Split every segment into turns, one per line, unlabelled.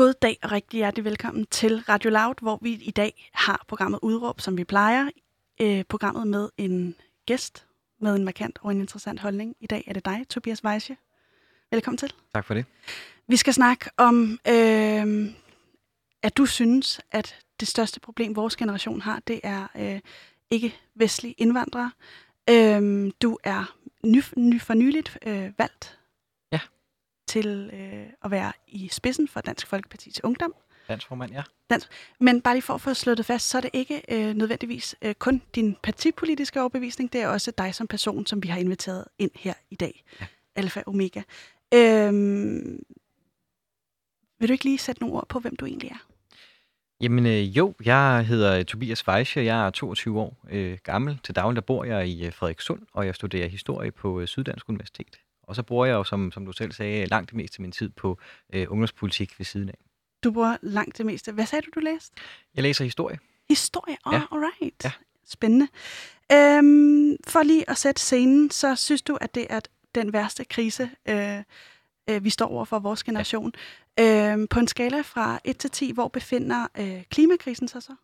God dag og rigtig hjertelig velkommen til Radio Loud, hvor vi i dag har programmet Udråb, som vi plejer. Øh, programmet med en gæst med en markant og en interessant holdning. I dag er det dig, Tobias Weisse. Velkommen til.
Tak for det.
Vi skal snakke om, øh, at du synes, at det største problem, vores generation har, det er øh, ikke vestlige indvandrere. Øh, du er ny, ny, for nyligt øh, valgt. Til øh, at være i spidsen for Dansk Folkeparti's Ungdom.
Landsformand, ja.
Men bare lige for at få slået det fast, så er det ikke øh, nødvendigvis øh, kun din partipolitiske overbevisning, det er også dig som person, som vi har inviteret ind her i dag.
Ja.
Alfa Omega. Øhm, vil du ikke lige sætte nogle ord på, hvem du egentlig er?
Jamen øh, jo, jeg hedder Tobias Weisse, jeg er 22 år øh, gammel. Til daglig der bor jeg i øh, Frederikssund, og jeg studerer historie på øh, Syddansk Universitet. Og så bruger jeg jo, som, som du selv sagde, langt det meste af min tid på øh, ungdomspolitik ved siden af.
Du bruger langt det meste. Hvad sagde du, du læste?
Jeg læser historie.
Historie? Oh,
Ja.
alright.
Ja.
Spændende. Øhm, for lige at sætte scenen, så synes du, at det er den værste krise, øh, øh, vi står over for vores generation. Ja. Øhm, på en skala fra 1 til 10, hvor befinder øh, klimakrisen sig så?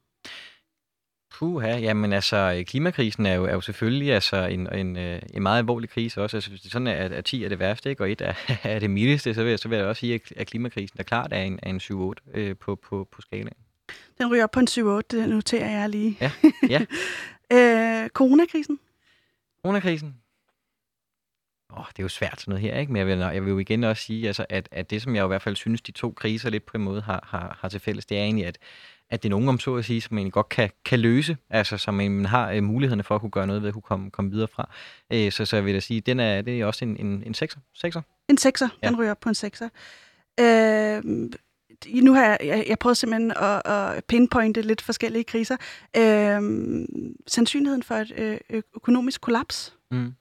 Puha, jamen altså, øh, klimakrisen er jo, er jo selvfølgelig altså en, en, øh, en meget alvorlig krise også. Altså, hvis det sådan er, at, at 10 er det værste, ikke, og 1 er, er det mildeste, så vil, jeg, så vil jeg også sige, at, klimakrisen er klart er en, er en 7-8 øh, på, på, på skalaen.
Den ryger op på en 7-8, det noterer jeg lige.
Ja, ja.
øh, coronakrisen?
Coronakrisen? Åh, det er jo svært sådan noget her, ikke? Men jeg vil, jeg vil jo igen også sige, altså, at, at det, som jeg i hvert fald synes, de to kriser lidt på en måde har, har, har til fælles, det er egentlig, at, at det er nogen om så at sige, som man egentlig godt kan, kan løse, altså som man har øh, mulighederne for at kunne gøre noget ved at kunne komme, komme videre fra. Øh, så, så jeg vil da sige, den er, det er også en, en, en sekser. sekser.
En 6'er.
Ja.
Den ryger op på en 6'er. Øh, nu har jeg, jeg, jeg prøvet simpelthen at, at pinpointe lidt forskellige kriser. Øh, sandsynligheden for et øh, ø- økonomisk kollaps,
Mm.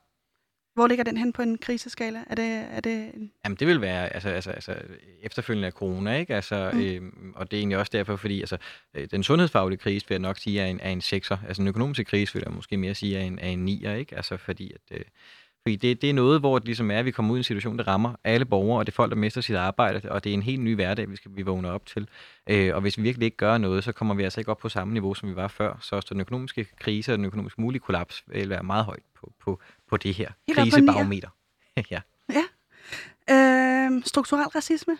Hvor ligger den hen på en kriseskala? Er det, er det en
Jamen, det vil være altså, altså, altså, efterfølgende af corona, ikke? Altså,
Mm.
øhm, og det er egentlig også derfor, fordi altså, øh, den sundhedsfaglige krise vil jeg nok sige er en, er en sekser. Altså, den økonomiske krise vil jeg måske mere sige er en, er en nier, ikke? Altså, fordi at, øh, fordi det, det er noget, hvor det ligesom er, at vi kommer ud i en situation, der rammer alle borgere, og det er folk, der mister sit arbejde, og det er en helt ny hverdag, vi skal vi vågne op til. Øh, og hvis vi virkelig ikke gør noget, så kommer vi altså ikke op på samme niveau, som vi var før. Så også den økonomiske krise og den økonomiske mulige kollaps vil være meget højt på, på, på det her krisebarometer. ja,
øh, strukturel racisme?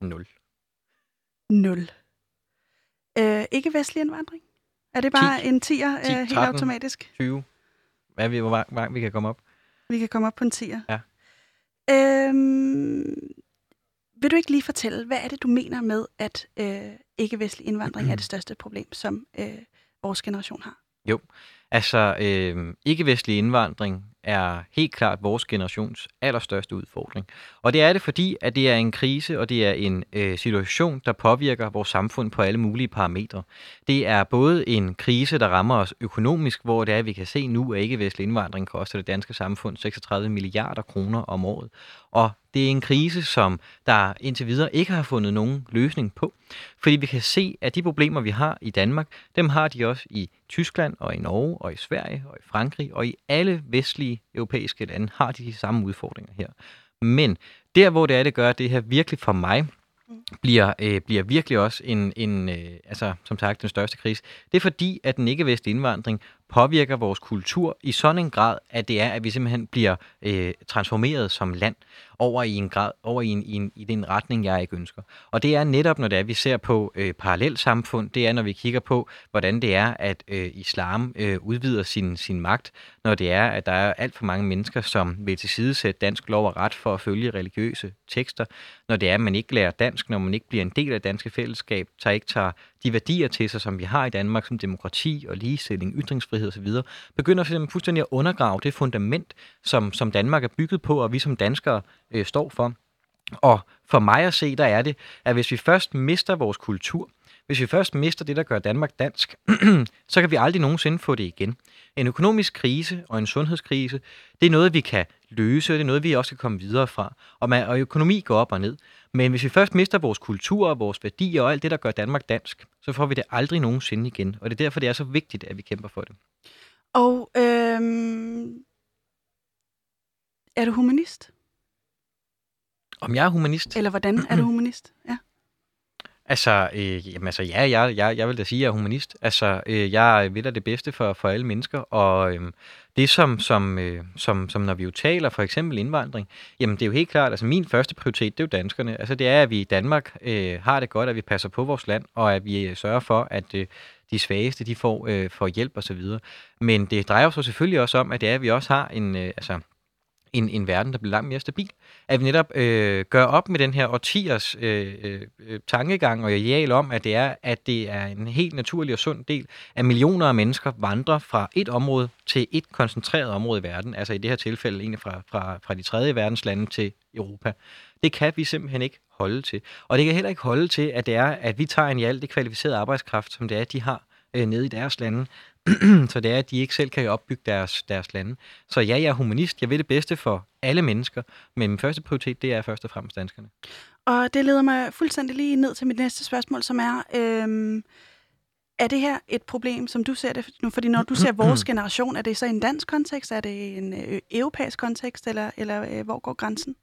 nul.
0. Øh, ikke vestlig indvandring? Er det bare
10,
en 10'er
10,
øh, helt
13.
automatisk?
20. Hvad vi, hvor langt- vi kan komme op?
Vi kan komme op på en 10'er.
Ja.
Øhm, vil du ikke lige fortælle, hvad er det, du mener med, at øh, ikke-vestlig indvandring er det største problem, som øh, vores generation har?
Jo, altså øh, ikke-vestlig indvandring er helt klart vores generations allerstørste udfordring. Og det er det, fordi at det er en krise, og det er en øh, situation, der påvirker vores samfund på alle mulige parametre. Det er både en krise, der rammer os økonomisk, hvor det er, at vi kan se nu, at ikke-vestlig indvandring koster det danske samfund 36 milliarder kroner om året. Og det er en krise, som der indtil videre ikke har fundet nogen løsning på. Fordi vi kan se, at de problemer, vi har i Danmark, dem har de også i Tyskland og i Norge og i Sverige og i Frankrig og i alle vestlige europæiske lande har de de samme udfordringer her. Men der, hvor det er, det gør det her virkelig for mig, bliver, øh, bliver virkelig også en, en øh, altså som sagt den største krise. Det er fordi, at den ikke-vestlige indvandring påvirker vores kultur i sådan en grad, at det er, at vi simpelthen bliver øh, transformeret som land over i en grad, over i en, i en i den retning, jeg ikke ønsker. Og det er netop, når det er, vi ser på øh, parallelsamfund, det er, når vi kigger på, hvordan det er, at øh, islam øh, udvider sin, sin magt, når det er, at der er alt for mange mennesker, som vil tilsidesætte dansk lov og ret for at følge religiøse tekster, når det er, at man ikke lærer dansk, når man ikke bliver en del af det danske fællesskab, tager ikke tager de værdier til sig, som vi har i Danmark, som demokrati og ligestilling, ytringsfrihed osv., begynder simpelthen fuldstændig at undergrave det fundament, som, som Danmark er bygget på, og vi som danskere øh, står for. Og for mig at se, der er det, at hvis vi først mister vores kultur, hvis vi først mister det, der gør Danmark dansk, så kan vi aldrig nogensinde få det igen. En økonomisk krise og en sundhedskrise, det er noget, vi kan løse, og det er noget, vi også kan komme videre fra. Og, man, og økonomi går op og ned. Men hvis vi først mister vores kultur og vores værdier og alt det, der gør Danmark dansk, så får vi det aldrig nogensinde igen. Og det er derfor, det er så vigtigt, at vi kæmper for det.
Og øhm, er du humanist?
Om jeg er humanist?
Eller hvordan er du humanist? Ja.
Altså, øh, jamen, altså ja, jeg, jeg, jeg vil da sige, at jeg er humanist. Altså, øh, jeg vil da det bedste for, for alle mennesker, og øh, det som, som, øh, som, som når vi jo taler for eksempel indvandring, jamen det er jo helt klart, altså min første prioritet, det er jo danskerne. Altså det er, at vi i Danmark øh, har det godt, at vi passer på vores land, og at vi øh, sørger for, at øh, de svageste, de får, øh, får hjælp osv. Men det drejer sig selvfølgelig også om, at det er, at vi også har en, øh, altså, en, en verden, der bliver langt mere stabil. At vi netop øh, gør op med den her årtiers øh, øh, tankegang og ideal om, at det er, at det er en helt naturlig og sund del, at millioner af mennesker vandrer fra et område til et koncentreret område i verden, altså i det her tilfælde egentlig fra, fra, fra de tredje verdens lande til Europa. Det kan vi simpelthen ikke holde til. Og det kan heller ikke holde til, at det er, at vi tager en i alt det kvalificerede arbejdskraft, som det er, de har øh, nede i deres lande, så det er, at de ikke selv kan opbygge deres, deres lande. Så ja, jeg er humanist. Jeg vil det bedste for alle mennesker, men min første prioritet, det er først og fremmest danskerne.
Og det leder mig fuldstændig lige ned til mit næste spørgsmål, som er, øhm, er det her et problem, som du ser det? Nu, fordi når du ser vores generation, er det så i en dansk kontekst, er det en øh, europæisk kontekst, eller, eller øh, hvor går grænsen?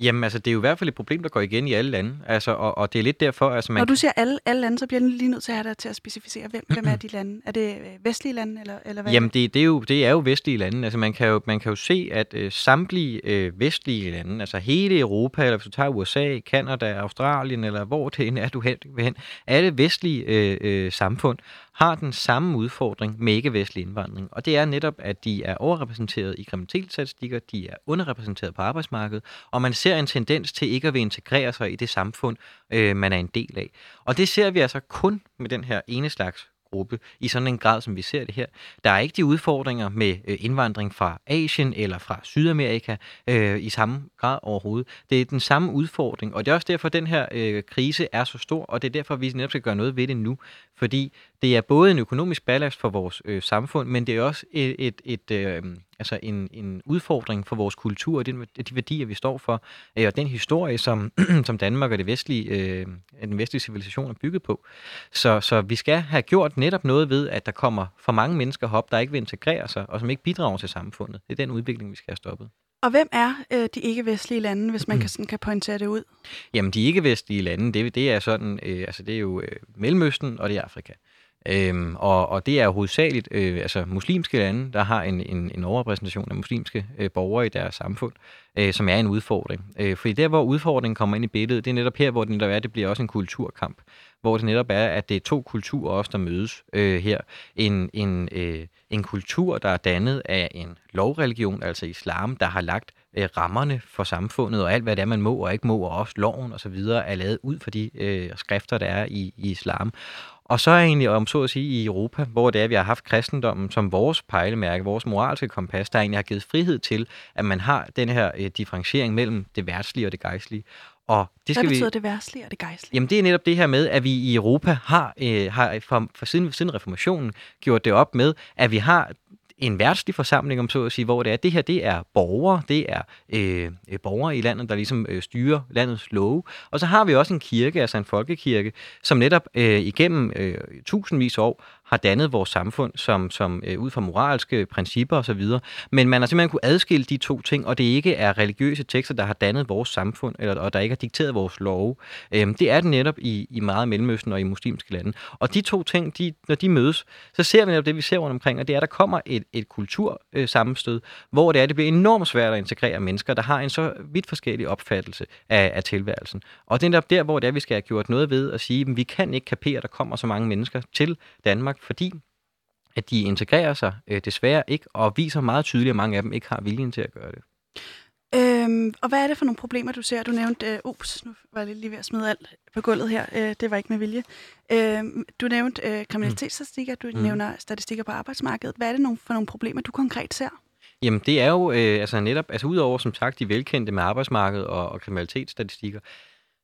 Jamen, altså, det er jo i hvert fald et problem, der går igen i alle lande. Altså, og, og det er lidt derfor, altså man...
Når du siger alle, alle lande, så bliver jeg lige nødt til at have dig til at specificere, hvem, hvem er de lande? Er det øh, vestlige lande, eller, eller hvad?
Jamen, det, det, er jo, det er jo vestlige lande. Altså, man kan jo, man kan jo se, at øh, samtlige øh, vestlige lande, altså hele Europa, eller hvis du tager USA, Kanada, Australien, eller hvor det end er, du hen, hen alle vestlige øh, øh, samfund har den samme udfordring med ikke-vestlig indvandring, og det er netop, at de er overrepræsenteret i kriminalitetsstatistikker, de er underrepræsenteret på arbejdsmarkedet, og man ser en tendens til ikke at vil integrere sig i det samfund, øh, man er en del af. Og det ser vi altså kun med den her ene slags gruppe i sådan en grad, som vi ser det her. Der er ikke de udfordringer med øh, indvandring fra Asien eller fra Sydamerika øh, i samme grad overhovedet. Det er den samme udfordring, og det er også derfor, at den her øh, krise er så stor, og det er derfor, vi netop skal gøre noget ved det nu. Fordi det er både en økonomisk ballast for vores øh, samfund, men det er også et, et, et øh, altså en, en udfordring for vores kultur og de, de værdier, vi står for, øh, og den historie, som, som Danmark og det vestlige, øh, den vestlige civilisation er bygget på. Så, så vi skal have gjort netop noget ved, at der kommer for mange mennesker op, der ikke vil integrere sig, og som ikke bidrager til samfundet. Det er den udvikling, vi skal have stoppet.
Og hvem er øh, de ikke-vestlige lande, hvis man kan, sådan, kan pointere det ud?
Jamen, de ikke-vestlige lande, det, det er sådan, øh, altså det er jo øh, Mellemøsten og det er Afrika. Øhm, og, og det er hovedsageligt øh, altså muslimske lande, der har en, en, en overrepræsentation af muslimske øh, borgere i deres samfund, øh, som er en udfordring. Øh, fordi der, hvor udfordringen kommer ind i billedet, det er netop her, hvor det netop er, det bliver også en kulturkamp. Hvor det netop er, at det er to kulturer også, der mødes øh, her. En, en, øh, en kultur, der er dannet af en lovreligion, altså islam, der har lagt øh, rammerne for samfundet, og alt, hvad det er, man må og ikke må, og også loven osv., er lavet ud for de øh, skrifter, der er i, i islam. Og så er egentlig, om så at sige, i Europa, hvor det er, at vi har haft kristendommen som vores pejlemærke, vores moralske kompas, der egentlig har givet frihed til, at man har den her øh, differentiering mellem det værtslige og det gejstlige.
Og det skal Hvad betyder vi... det værtslige og det gejstlige?
Jamen det er netop det her med, at vi i Europa har, øh, har for, for siden, siden reformationen gjort det op med, at vi har en værtslig forsamling, om så at sige, hvor det er, det her det er borgere, det er øh, øh, borgere i landet, der ligesom øh, styrer landets love. Og så har vi også en kirke, altså en folkekirke, som netop øh, igennem øh, tusindvis af år har dannet vores samfund som, som øh, ud fra moralske principper osv. Men man har simpelthen kunne adskille de to ting, og det ikke er religiøse tekster, der har dannet vores samfund, eller, og der ikke har dikteret vores love. Øhm, det er det netop i, i meget Mellemøsten og i muslimske lande. Og de to ting, de, når de mødes, så ser vi netop det, vi ser rundt omkring, og det er, at der kommer et, et kultursammenstød, øh, hvor det er, det bliver enormt svært at integrere mennesker, der har en så vidt forskellig opfattelse af, af tilværelsen. Og det er netop der, hvor det er, vi skal have gjort noget ved at sige, at vi kan ikke kapere, at der kommer så mange mennesker til Danmark, fordi at de integrerer sig øh, desværre ikke, og viser meget tydeligt, at mange af dem ikke har viljen til at gøre det.
Øhm, og hvad er det for nogle problemer, du ser? Du nævnte, øh, ups, nu var jeg lige ved at smide alt på gulvet her. Øh, det var ikke med vilje. Øh, du nævnte øh, kriminalitetsstatistikker, du mm. nævner statistikker på arbejdsmarkedet. Hvad er det nogle, for nogle problemer, du konkret ser?
Jamen, det er jo øh, altså netop, altså udover som sagt de velkendte med arbejdsmarkedet og, og kriminalitetsstatistikker,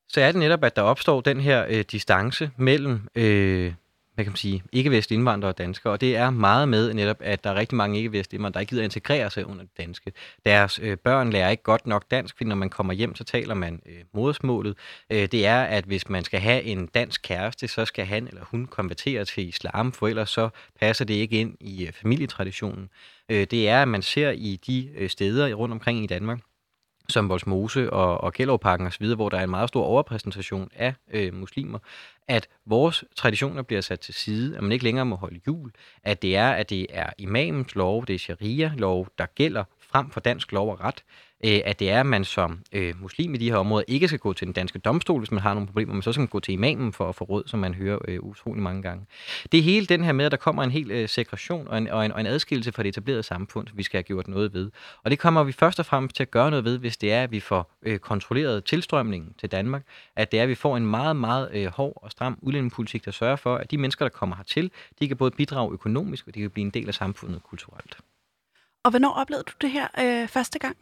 så er det netop, at der opstår den her øh, distance mellem øh, hvad kan man sige, ikke-vestlige indvandrere og danskere, og det er meget med netop, at der er rigtig mange ikke-vestlige indvandrere, der ikke gider integrere sig under det danske. Deres øh, børn lærer ikke godt nok dansk, fordi når man kommer hjem, så taler man øh, modersmålet. Øh, det er, at hvis man skal have en dansk kæreste, så skal han eller hun konvertere til islam, for ellers så passer det ikke ind i øh, familietraditionen. Øh, det er, at man ser i de øh, steder rundt omkring i Danmark, som Volsmose og, og Gellerparken osv., hvor der er en meget stor overpræsentation af øh, muslimer, at vores traditioner bliver sat til side, at man ikke længere må holde jul, at det er, at det er imamens lov, det er sharia-lov, der gælder frem for dansk lov og ret, øh, at det er, at man som øh, muslim i de her områder ikke skal gå til den danske domstol, hvis man har nogle problemer, men så skal man gå til imamen for at få råd, som man hører øh, utrolig mange gange. Det er hele den her med, at der kommer en hel øh, segregation og en, og, en, og en adskillelse fra det etablerede samfund, vi skal have gjort noget ved. Og det kommer vi først og fremmest til at gøre noget ved, hvis det er, at vi får øh, kontrolleret tilstrømningen til Danmark, at det er, at vi får en meget, meget øh, hård og stram udlændingepolitik, der sørger for, at de mennesker, der kommer hertil, de kan både bidrage økonomisk, og de kan blive en del af samfundet kulturelt.
Og hvornår oplevede du det her øh, første gang?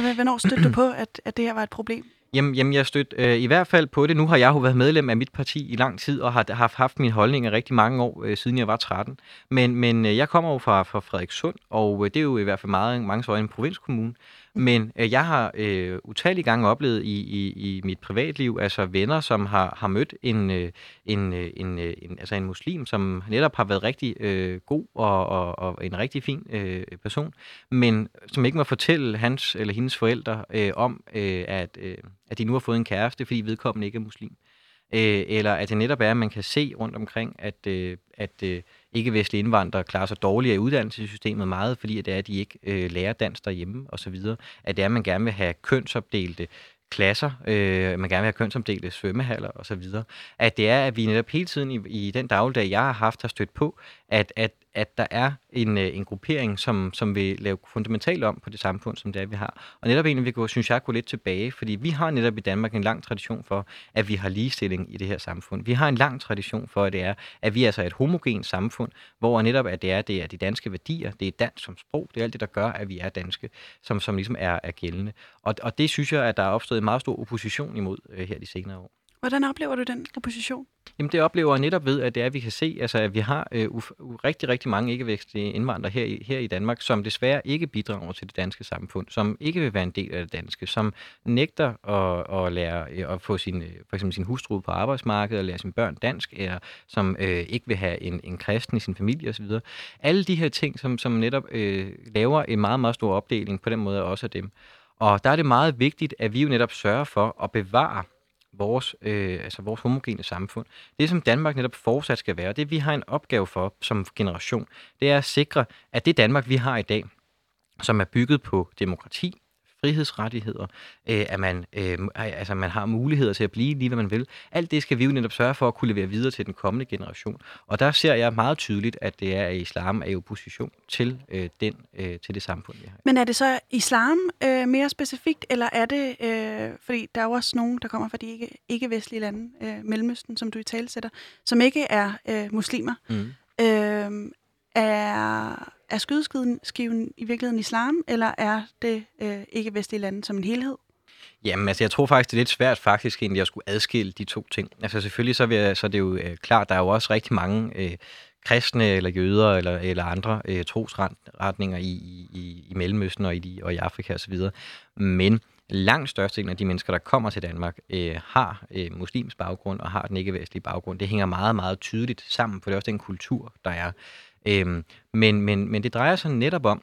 Hvornår stødte du på, at, at det her var et problem?
Jamen, jamen jeg støtte øh, i hvert fald på det. Nu har jeg jo været medlem af mit parti i lang tid, og har har haft min holdning i rigtig mange år, øh, siden jeg var 13. Men, men øh, jeg kommer jo fra, fra Frederikssund, og øh, det er jo i hvert fald meget, mange så en provinskommune. Men øh, jeg har øh, utallige gange oplevet i, i, i mit privatliv, altså venner, som har, har mødt en, øh, en, øh, en, øh, en, altså en muslim, som netop har været rigtig øh, god og, og, og en rigtig fin øh, person, men som ikke må fortælle hans eller hendes forældre øh, om, øh, at, øh, at de nu har fået en kæreste, fordi vedkommende ikke er muslim. Øh, eller at det netop er, at man kan se rundt omkring, at, øh, at øh, ikke-vestlige indvandrere klarer sig dårligere i uddannelsessystemet meget, fordi det er, at de ikke øh, lærer dansk derhjemme osv. At det er, at man gerne vil have kønsopdelte klasser, øh, man gerne vil have kønsomdelte svømmehaller osv. At det er, at vi netop hele tiden i, i den dagligdag, jeg har haft, har stødt på, at, at, at der er en, øh, en gruppering, som, som vil lave fundamentalt om på det samfund, som det er, vi har. Og netop egentlig vil gå, synes jeg, gå lidt tilbage, fordi vi har netop i Danmark en lang tradition for, at vi har ligestilling i det her samfund. Vi har en lang tradition for, at det er, at vi er altså et homogent samfund, hvor netop at det er, det er de danske værdier, det er dansk som sprog, det er alt det, der gør, at vi er danske, som, som ligesom er, er gældende. Og, og det synes jeg, at der er opstået en meget stor opposition imod øh, her de senere år.
Hvordan oplever du den opposition?
Jamen det oplever jeg netop ved, at det er, at vi kan se, altså, at vi har øh, uf- rigtig, rigtig mange ikke-vækstlige indvandrere her i, her i Danmark, som desværre ikke bidrager til det danske samfund, som ikke vil være en del af det danske, som nægter at, at lære øh, at få sin, øh, for eksempel sin hustru på arbejdsmarkedet, og lære sine børn dansk, eller som øh, ikke vil have en, en kristen i sin familie osv. Alle de her ting, som, som netop øh, laver en meget, meget stor opdeling på den måde også af dem. Og der er det meget vigtigt, at vi jo netop sørger for at bevare vores, øh, altså vores homogene samfund. Det, som Danmark netop fortsat skal være, det vi har en opgave for som generation, det er at sikre, at det Danmark, vi har i dag, som er bygget på demokrati, frihedsrettigheder, øh, at man, øh, altså, man har muligheder til at blive lige, hvad man vil. Alt det skal vi jo netop sørge for at kunne levere videre til den kommende generation. Og der ser jeg meget tydeligt, at det er, at islam er i opposition til, øh, den, øh, til det samfund, vi har.
Men er det så islam øh, mere specifikt, eller er det, øh, fordi der er jo også nogen, der kommer fra de ikke, ikke-vestlige lande, øh, Mellemøsten, som du i tale sætter, som ikke er øh, muslimer. Mm. Øh, er, er skydeskiven i virkeligheden islam, eller er det øh, ikke-vestlige lande som en helhed?
Jamen, altså, jeg tror faktisk, det er lidt svært faktisk egentlig at skulle adskille de to ting. Altså, selvfølgelig så, vil jeg, så er det jo øh, klart, der er jo også rigtig mange øh, kristne eller jøder eller, eller andre øh, trosretninger i, i, i Mellemøsten og i, og i Afrika osv. Men langt størstedelen af de mennesker, der kommer til Danmark, øh, har øh, muslims baggrund og har den ikke-vestlige baggrund. Det hænger meget, meget tydeligt sammen, for det er også den kultur, der er. Øhm, men, men, men det drejer sig netop om,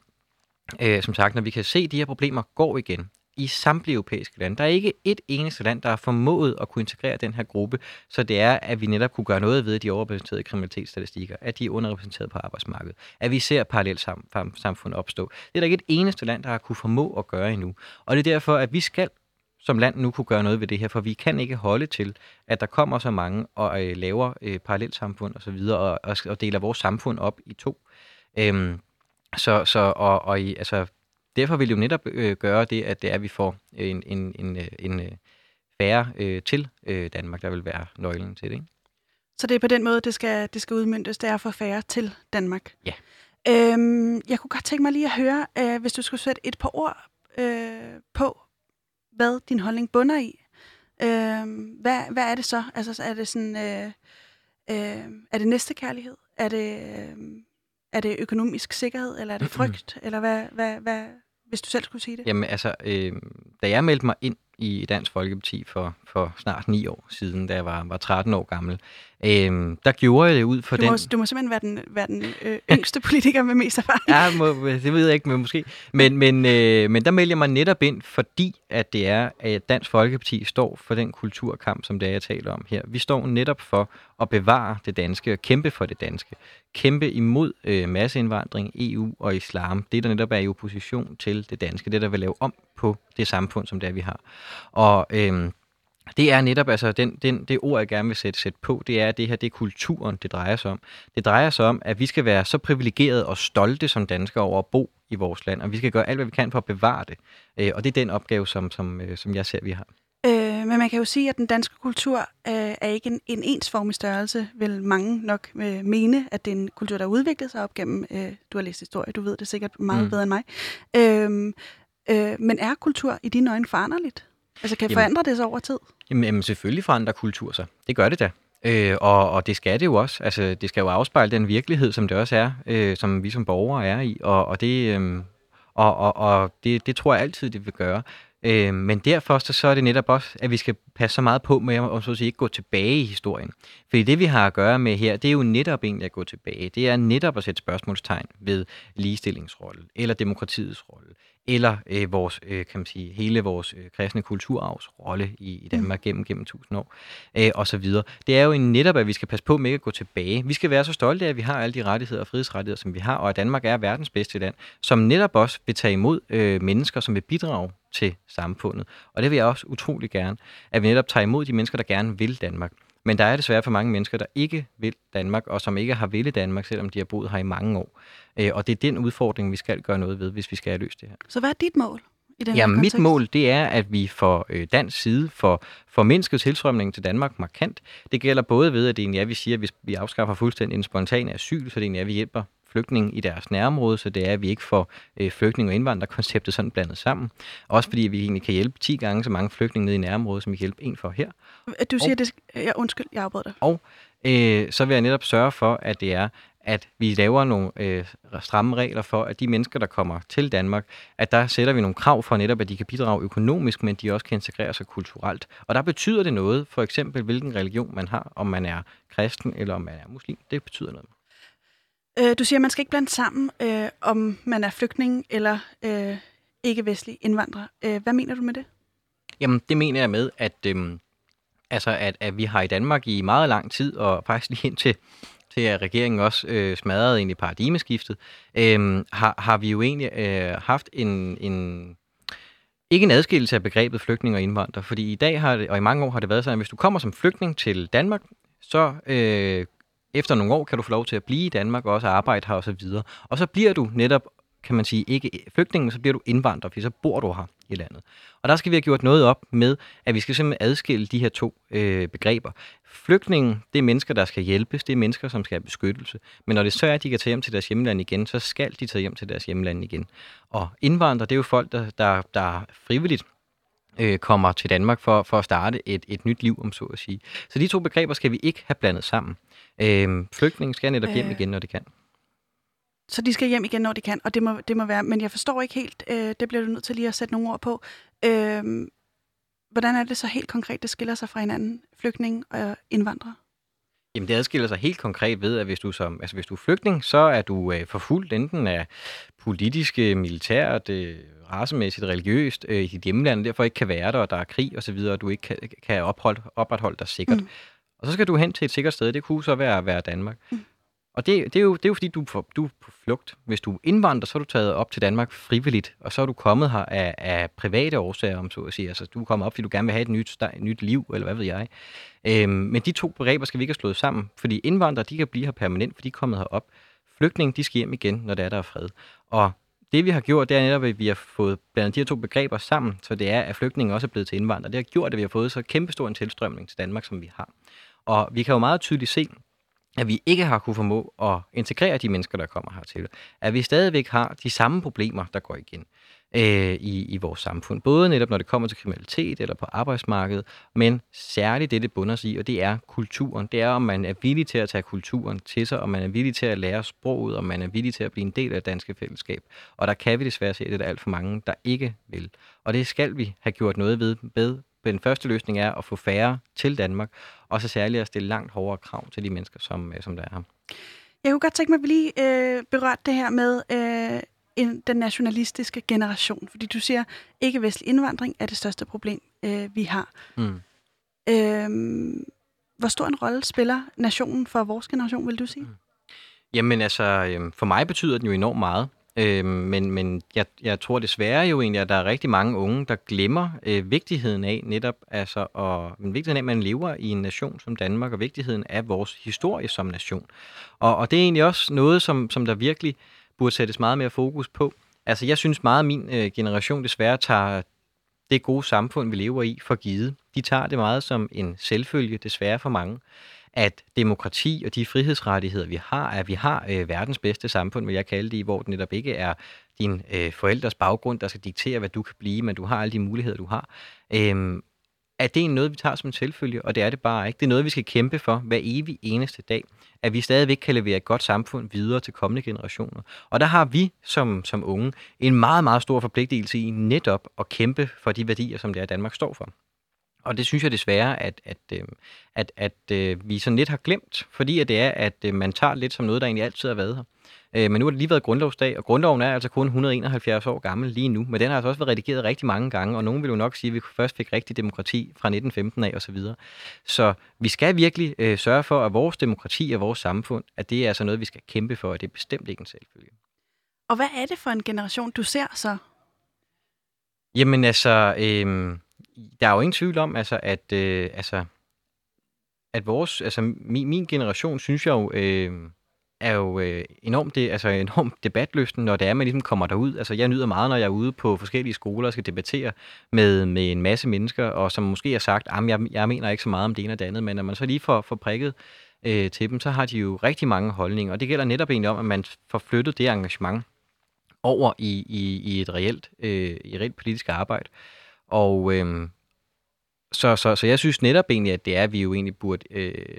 øh, som sagt, når vi kan se, at de her problemer går igen i samtlige europæiske lande. Der er ikke et eneste land, der har formået at kunne integrere den her gruppe, så det er, at vi netop kunne gøre noget ved de overrepræsenterede kriminalitetsstatistikker, at de er underrepræsenteret på arbejdsmarkedet, at vi ser parallelt sam- samfund opstå. Det er der ikke et eneste land, der har kunne formå at gøre endnu. Og det er derfor, at vi skal som land nu kunne gøre noget ved det her, for vi kan ikke holde til, at der kommer så mange og øh, laver øh, parallelsamfund osv., og, og, og deler vores samfund op i to. Øhm, så, så og, og i, altså, derfor vil det jo netop øh, gøre det, at det er, at vi får en, en, en, øh, en, øh, færre øh, til øh, Danmark, der vil være nøglen til det. Ikke?
Så det er på den måde, det skal, det skal udmyndtes, det er for færre til Danmark?
Ja.
Øhm, jeg kunne godt tænke mig lige at høre, øh, hvis du skulle sætte et par ord øh, på, hvad din holdning bunder i. Øh, hvad, hvad er det så? Altså, er det sådan, øh, øh, er det næstekærlighed? Er det, øh, er det økonomisk sikkerhed, eller er det frygt? eller hvad, hvad, hvad, hvis du selv skulle sige det?
Jamen altså, øh, da jeg meldte mig ind i Dansk Folkeparti for, for snart ni år siden, da jeg var, var 13 år gammel. Øhm, der gjorde jeg det ud for
du
den...
Må, du må simpelthen være den, være den øh, yngste politiker med mest erfaring.
ja, må, det ved jeg ikke, men måske. Men, men, øh, men der melder jeg mig netop ind, fordi at det er, at Dansk Folkeparti står for den kulturkamp, som det er, jeg taler om her. Vi står netop for at bevare det danske og kæmpe for det danske. Kæmpe imod øh, masseindvandring, EU og islam. Det, der netop er i opposition til det danske. Det, der vil lave om på det samfund, som det er, vi har. Og... Øh, det er netop altså den, den, det ord, jeg gerne vil sætte, sætte på, det er, at det her det er kulturen, det drejer sig om. Det drejer sig om, at vi skal være så privilegerede og stolte som danskere over at bo i vores land, og vi skal gøre alt, hvad vi kan for at bevare det. Øh, og det er den opgave, som, som, øh, som jeg ser, vi har.
Øh, men man kan jo sige, at den danske kultur øh, er ikke en, en ensformig størrelse, vil mange nok øh, mene, at det er en kultur, der har udviklet sig op gennem, øh, du har læst historie, du ved det sikkert meget mm. bedre end mig. Øh, øh, men er kultur i dine øjne foranderligt? Altså kan jamen, forandre det sig over tid?
Jamen, jamen selvfølgelig forandrer kultur sig. Det gør det da. Øh, og, og det skal det jo også. Altså, det skal jo afspejle den virkelighed, som det også er, øh, som vi som borgere er i. Og, og, det, øh, og, og, og det, det tror jeg altid, det vil gøre. Øh, men derfor så, så er det netop også, at vi skal passe så meget på med at så at sige, ikke gå tilbage i historien. Fordi det, vi har at gøre med her, det er jo netop egentlig at gå tilbage. Det er netop at sætte spørgsmålstegn ved ligestillingsrolle, eller demokratiets rolle, eller øh, vores, øh, kan man sige, hele vores øh, kristne kulturarvs rolle i, i Danmark mm. gennem, gennem tusind år, øh, og så videre. Det er jo netop, at vi skal passe på med ikke at gå tilbage. Vi skal være så stolte af, at vi har alle de rettigheder og frihedsrettigheder, som vi har, og at Danmark er verdens bedste land, som netop også vil tage imod øh, mennesker, som vil bidrage til samfundet. Og det vil jeg også utrolig gerne, at vi netop tager imod de mennesker, der gerne vil Danmark. Men der er desværre for mange mennesker, der ikke vil Danmark, og som ikke har ville Danmark, selvom de har boet her i mange år. Øh, og det er den udfordring, vi skal gøre noget ved, hvis vi skal have løst det her.
Så hvad er dit mål? I den
ja, mit mål det er, at vi får øh, dansk side for, for mindsket tilstrømning til Danmark markant. Det gælder både ved, at det egentlig er, at vi siger, at vi, vi afskaffer fuldstændig en spontan asyl, så det egentlig er, at vi hjælper flygtninge i deres nærområde, så det er, at vi ikke får øh, flygtning- og indvandrerkonceptet sådan blandet sammen. Også fordi vi egentlig kan hjælpe 10 gange så mange flygtninge nede i nærområdet, som vi kan hjælpe en for her.
Du siger, og, det, ja, undskyld, jeg afbryder dig.
Og øh, så vil jeg netop sørge for, at det er, at vi laver nogle øh, stramme regler for, at de mennesker, der kommer til Danmark, at der sætter vi nogle krav for netop, at de kan bidrage økonomisk, men de også kan integrere sig kulturelt. Og der betyder det noget, for eksempel hvilken religion man har, om man er kristen eller om man er muslim. Det betyder noget.
Øh, du siger, at man skal ikke blande sammen, øh, om man er flygtning eller øh, ikke-vestlig indvandrer. Øh, hvad mener du med det?
Jamen, det mener jeg med, at, øh, altså, at, at vi har i Danmark i meget lang tid, og faktisk lige indtil til at regeringen også øh, smadrede egentlig paradigmeskiftet, øh, har, har vi jo egentlig øh, haft en, en ikke en adskillelse af begrebet flygtning og indvandrer, fordi i dag har det, og i mange år har det været sådan, at hvis du kommer som flygtning til Danmark, så øh, efter nogle år kan du få lov til at blive i Danmark og også arbejde her osv. Og, og så bliver du netop, kan man sige, ikke flygtning, men så bliver du indvandrer, fordi så bor du her i landet. Og der skal vi have gjort noget op med, at vi skal simpelthen adskille de her to øh, begreber. Flygtningen, det er mennesker, der skal hjælpes, det er mennesker, som skal have beskyttelse. Men når det så er, at de kan tage hjem til deres hjemland igen, så skal de tage hjem til deres hjemland igen. Og indvandrere, det er jo folk, der, der, der frivilligt øh, kommer til Danmark for, for at starte et, et nyt liv, om så at sige. Så de to begreber skal vi ikke have blandet sammen. Øh, flygtningen skal netop hjem øh. igen, når det kan.
Så de skal hjem igen, når de kan, og det må, det må være. Men jeg forstår ikke helt, øh, det bliver du nødt til lige at sætte nogle ord på. Øh, hvordan er det så helt konkret, det skiller sig fra hinanden, flygtning og indvandrere?
Jamen det adskiller sig helt konkret ved, at hvis du, som, altså hvis du er flygtning, så er du øh, forfulgt enten af politiske, militært, øh, racemæssigt, religiøst øh, i dit hjemland, derfor ikke kan være der, og der er krig osv., og, og du ikke kan, kan opholde, opretholde dig sikkert. Mm. Og så skal du hen til et sikkert sted. Det kunne så være, være Danmark. Mm. Og det, det, er jo, det er jo fordi, du du er på flugt. Hvis du indvandrer, så er du taget op til Danmark frivilligt, og så er du kommet her af, af private årsager, om så at sige. Altså, du er kommet op, fordi du gerne vil have et nyt, et nyt liv, eller hvad ved jeg. Øhm, men de to begreber skal vi ikke have slået sammen, fordi indvandrere, de kan blive her permanent, for de er kommet herop. Flygtninge, de skal hjem igen, når det er, der er fred. Og det vi har gjort, det er netop, at vi har fået blandet de her to begreber sammen, så det er, at flygtninge også er blevet til indvandrere. Det har gjort, at vi har fået så kæmpestor en tilstrømning til Danmark, som vi har. Og vi kan jo meget tydeligt se, at vi ikke har kunne formå at integrere de mennesker, der kommer hertil. At vi stadigvæk har de samme problemer, der går igen øh, i, i vores samfund. Både netop når det kommer til kriminalitet eller på arbejdsmarkedet, men særligt det, det bunder sig i, og det er kulturen. Det er, om man er villig til at tage kulturen til sig, om man er villig til at lære sproget, om man er villig til at blive en del af det danske fællesskab. Og der kan vi desværre se, at det er alt for mange, der ikke vil. Og det skal vi have gjort noget ved, ved den første løsning er at få færre til Danmark, og så særligt at stille langt hårdere krav til de mennesker, som, som der er her.
Jeg kunne godt tænke mig, at vi lige øh, berørte det her med øh, en, den nationalistiske generation, fordi du siger, ikke-vestlig indvandring er det største problem, øh, vi har. Mm. Øh, hvor stor en rolle spiller nationen for vores generation, vil du sige? Mm.
Jamen altså, øh, for mig betyder den jo enormt meget. Øh, men men jeg, jeg tror desværre jo egentlig, at der er rigtig mange unge, der glemmer øh, vigtigheden af netop, altså, og, men vigtigheden af, at man lever i en nation som Danmark, og vigtigheden af vores historie som nation. Og, og det er egentlig også noget, som, som der virkelig burde sættes meget mere fokus på. Altså, jeg synes meget, at min øh, generation desværre tager det gode samfund, vi lever i, for givet. De tager det meget som en selvfølge, desværre for mange at demokrati og de frihedsrettigheder, vi har, at vi har øh, verdens bedste samfund, vil jeg kalde det, hvor det netop ikke er din øh, forældres baggrund, der skal diktere, hvad du kan blive, men du har alle de muligheder, du har. Øh, at det er noget, vi tager som en selvfølge, og det er det bare ikke. Det er noget, vi skal kæmpe for hver evig eneste dag, at vi stadigvæk kan levere et godt samfund videre til kommende generationer. Og der har vi som, som unge en meget, meget stor forpligtelse i netop at kæmpe for de værdier, som det er, Danmark står for. Og det synes jeg desværre, at, at, øh, at, at, at øh, vi sådan lidt har glemt, fordi at det er, at øh, man tager lidt som noget, der egentlig altid har været her. Men nu har det lige været grundlovsdag, og grundloven er altså kun 171 år gammel lige nu, men den har altså også været redigeret rigtig mange gange, og nogen vil jo nok sige, at vi først fik rigtig demokrati fra 1915 af osv. Så, så vi skal virkelig øh, sørge for, at vores demokrati og vores samfund, at det er altså noget, vi skal kæmpe for, og det er bestemt ikke en selvfølge.
Og hvad er det for en generation, du ser så?
Jamen altså, øh, der er jo ingen tvivl om, altså, at, øh, altså, at vores, altså, min, min generation, synes jeg jo, øh, er jo øh, enormt, det, altså enormt debatlysten, når det er, at man ligesom kommer derud. Altså, jeg nyder meget, når jeg er ude på forskellige skoler og skal debattere med, med en masse mennesker, og som måske har sagt, at jeg, jeg mener ikke så meget om det ene og det andet, men når man så lige får, får prikket øh, til dem, så har de jo rigtig mange holdninger, og det gælder netop egentlig om, at man får flyttet det engagement over i, i, i et reelt, øh, i et reelt politisk arbejde. Og øh, så, så, så jeg synes netop egentlig, at det er, at vi jo egentlig burde øh,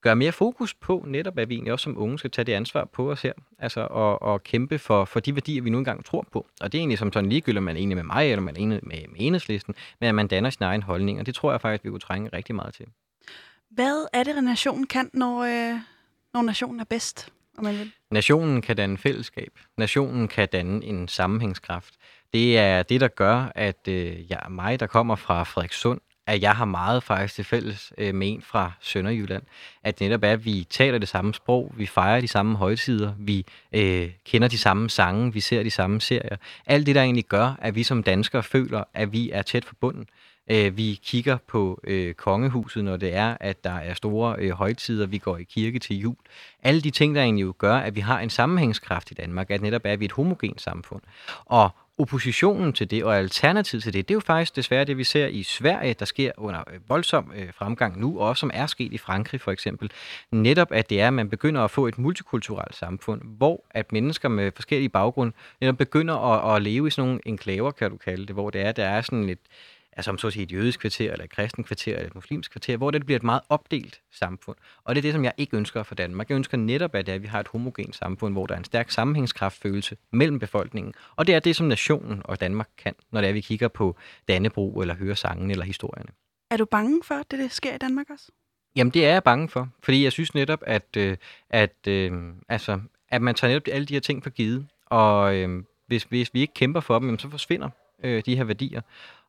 gøre mere fokus på, netop at vi egentlig også som unge skal tage det ansvar på os her, altså og, og kæmpe for, for de værdier, vi nu engang tror på. Og det er egentlig som sådan ligegyldigt, om man er enig med mig, eller man er enig med, med enhedslisten, men at man danner sin egen holdning, og det tror jeg faktisk, vi kunne trænge rigtig meget til.
Hvad er det, nationen kan, når, øh, når nationen er bedst? Om man vil?
Nationen kan danne fællesskab. Nationen kan danne en sammenhængskraft. Det er det, der gør, at øh, jeg, mig, der kommer fra Frederikssund, at jeg har meget faktisk til fælles øh, med en fra Sønderjylland. At netop er, at vi taler det samme sprog, vi fejrer de samme højtider, vi øh, kender de samme sange, vi ser de samme serier. Alt det, der egentlig gør, at vi som danskere føler, at vi er tæt forbundet. Øh, vi kigger på øh, kongehuset, når det er, at der er store øh, højtider, vi går i kirke til jul. Alle de ting, der egentlig jo gør, at vi har en sammenhængskraft i Danmark, at netop er, at vi er et homogent samfund. Og oppositionen til det og alternativet til det, det er jo faktisk desværre det, vi ser i Sverige, der sker under øh, voldsom øh, fremgang nu, og som er sket i Frankrig for eksempel. Netop at det er, at man begynder at få et multikulturelt samfund, hvor at mennesker med forskellige baggrunde netop begynder at, at leve i sådan nogle enklaver, kan du kalde det, hvor det er, der er sådan et, altså om så at sige et jødisk kvarter, eller et kristen kvarter, eller et muslimsk kvarter, hvor det bliver et meget opdelt samfund. Og det er det, som jeg ikke ønsker for Danmark. Jeg ønsker netop, at, det er, at vi har et homogent samfund, hvor der er en stærk sammenhængskraftfølelse mellem befolkningen. Og det er det, som nationen og Danmark kan, når det er, vi kigger på Dannebro, eller hører sangen, eller historierne.
Er du bange for, at det, det sker i Danmark også?
Jamen, det er jeg bange for, fordi jeg synes netop, at, øh, at, øh, altså, at man tager netop alle de her ting for givet, og øh, hvis, hvis vi ikke kæmper for dem, så forsvinder øh, de her værdier.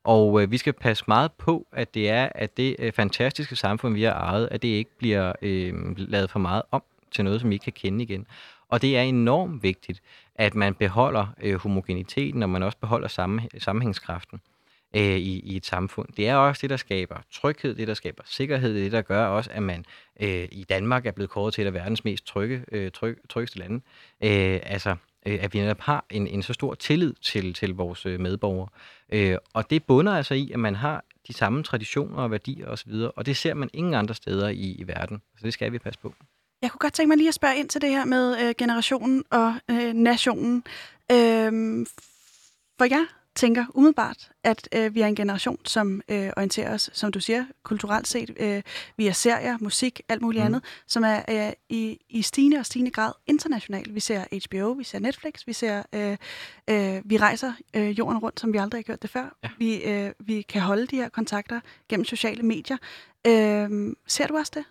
Og øh, vi skal passe meget på, at det er, at det øh, fantastiske samfund, vi har ejet, at det ikke bliver øh, lavet for meget om til noget, som vi ikke kan kende igen. Og det er enormt vigtigt, at man beholder øh, homogeniteten, og man også beholder sammen, sammenhængskraften øh, i, i et samfund. Det er også det, der skaber tryghed, det, der skaber sikkerhed, det, der gør også, at man øh, i Danmark er blevet kåret til et af verdens mest trygge, øh, tryg, tryggeste lande. Øh, altså, øh, at vi netop har en, en så stor tillid til, til vores øh, medborgere. Øh, og det bunder altså i, at man har de samme traditioner og værdier osv., og det ser man ingen andre steder i, i verden. Så det skal vi passe på.
Jeg kunne godt tænke mig lige at spørge ind til det her med øh, generationen og øh, nationen. Øh, for jeg tænker umiddelbart, at øh, vi er en generation, som øh, orienterer os, som du siger, kulturelt set, øh, via serier, musik, alt muligt mm. andet, som er øh, i, i stigende og stigende grad international. Vi ser HBO, vi ser Netflix, vi ser, øh, øh, vi rejser øh, jorden rundt, som vi aldrig har gjort det før. Ja. Vi, øh, vi kan holde de her kontakter gennem sociale medier. Øh, ser du også det?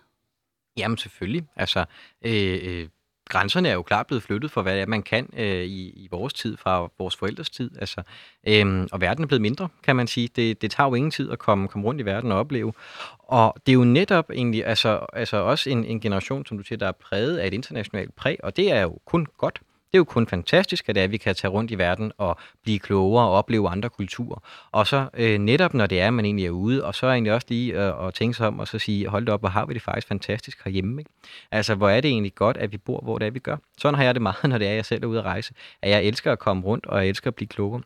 Jamen selvfølgelig. Altså, øh, øh, grænserne er jo klart blevet flyttet for, hvad det er, man kan øh, i, i vores tid, fra vores forældres tid. Altså, øhm, og verden er blevet mindre, kan man sige. Det, det tager jo ingen tid at komme, komme rundt i verden og opleve. Og det er jo netop egentlig altså, altså også en, en generation, som du siger, der er præget af et internationalt præg, og det er jo kun godt. Det er jo kun fantastisk, at, det er, at vi kan tage rundt i verden og blive klogere og opleve andre kulturer. Og så øh, netop når det er, at man egentlig er ude, og så er egentlig også lige øh, at tænke sig om og så sige, hold op, hvor har vi det faktisk fantastisk herhjemme. Ikke? Altså, hvor er det egentlig godt, at vi bor, hvor det er, vi gør. Sådan har jeg det meget, når det er, at jeg selv er ude at rejse. At jeg elsker at komme rundt, og jeg elsker at blive klogere.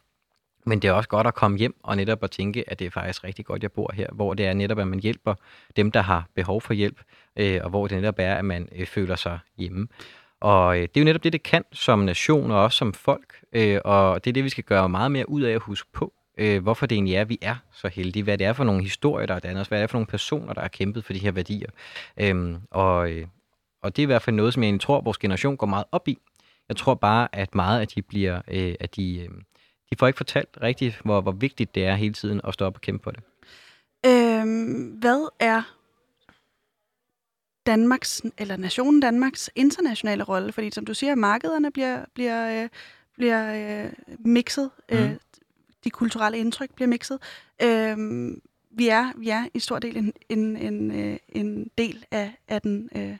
Men det er også godt at komme hjem og netop at tænke, at det er faktisk rigtig godt, jeg bor her, hvor det er netop, at man hjælper dem, der har behov for hjælp, øh, og hvor det netop er, at man øh, føler sig hjemme. Og øh, det er jo netop det, det kan som nation og også som folk, øh, og det er det, vi skal gøre meget mere ud af at huske på, øh, hvorfor det egentlig er, vi er så heldige, hvad det er for nogle historier, der er dannet os, hvad det er for nogle personer, der har kæmpet for de her værdier. Øhm, og, øh, og det er i hvert fald noget, som jeg egentlig tror, vores generation går meget op i. Jeg tror bare, at meget af de bliver, øh, at de, øh, de får ikke fortalt rigtigt, hvor, hvor vigtigt det er hele tiden at stå op og kæmpe for det.
Øhm, hvad er Danmarks, eller nationen Danmarks internationale rolle? Fordi som du siger, markederne bliver, bliver, øh, bliver øh, mixet, mm. øh, de kulturelle indtryk bliver mixet. Øh, vi, er, vi er i stor del en, en, en, øh, en del af, af den øh,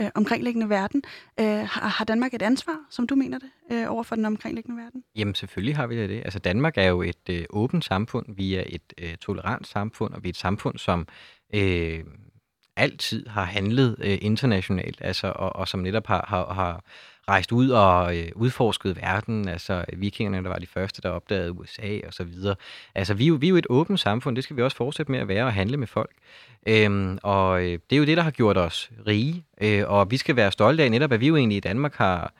øh, omkringliggende verden. Øh, har, har Danmark et ansvar, som du mener det, øh, over for den omkringliggende verden?
Jamen selvfølgelig har vi det. Altså Danmark er jo et øh, åbent samfund, vi er et øh, tolerant samfund, og vi er et samfund, som... Øh, altid har handlet øh, internationalt, altså, og, og som netop har, har, har rejst ud og øh, udforsket verden. Altså vikingerne, der var de første, der opdagede USA og så videre. Altså vi er, jo, vi er jo et åbent samfund, det skal vi også fortsætte med at være og handle med folk. Øhm, og øh, det er jo det, der har gjort os rige, øh, og vi skal være stolte af netop, at vi jo egentlig i Danmark har,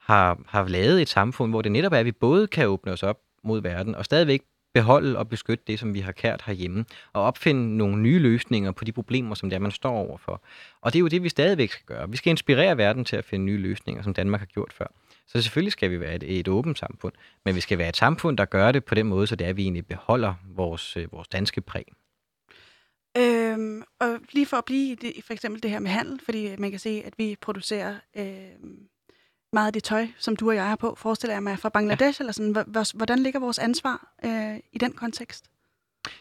har, har lavet et samfund, hvor det netop er, at vi både kan åbne os op mod verden, og stadigvæk beholde og beskytte det, som vi har kært herhjemme, og opfinde nogle nye løsninger på de problemer, som det er, man står overfor. Og det er jo det, vi stadigvæk skal gøre. Vi skal inspirere verden til at finde nye løsninger, som Danmark har gjort før. Så selvfølgelig skal vi være et, et åbent samfund, men vi skal være et samfund, der gør det på den måde, så det er, at vi egentlig beholder vores, øh, vores danske præg.
Øhm, og lige for at blive det, for eksempel det her med handel, fordi man kan se, at vi producerer øh, meget af det tøj, som du og jeg har på, forestiller jeg mig, fra Bangladesh, ja. eller sådan. Hvordan ligger vores ansvar øh, i den kontekst?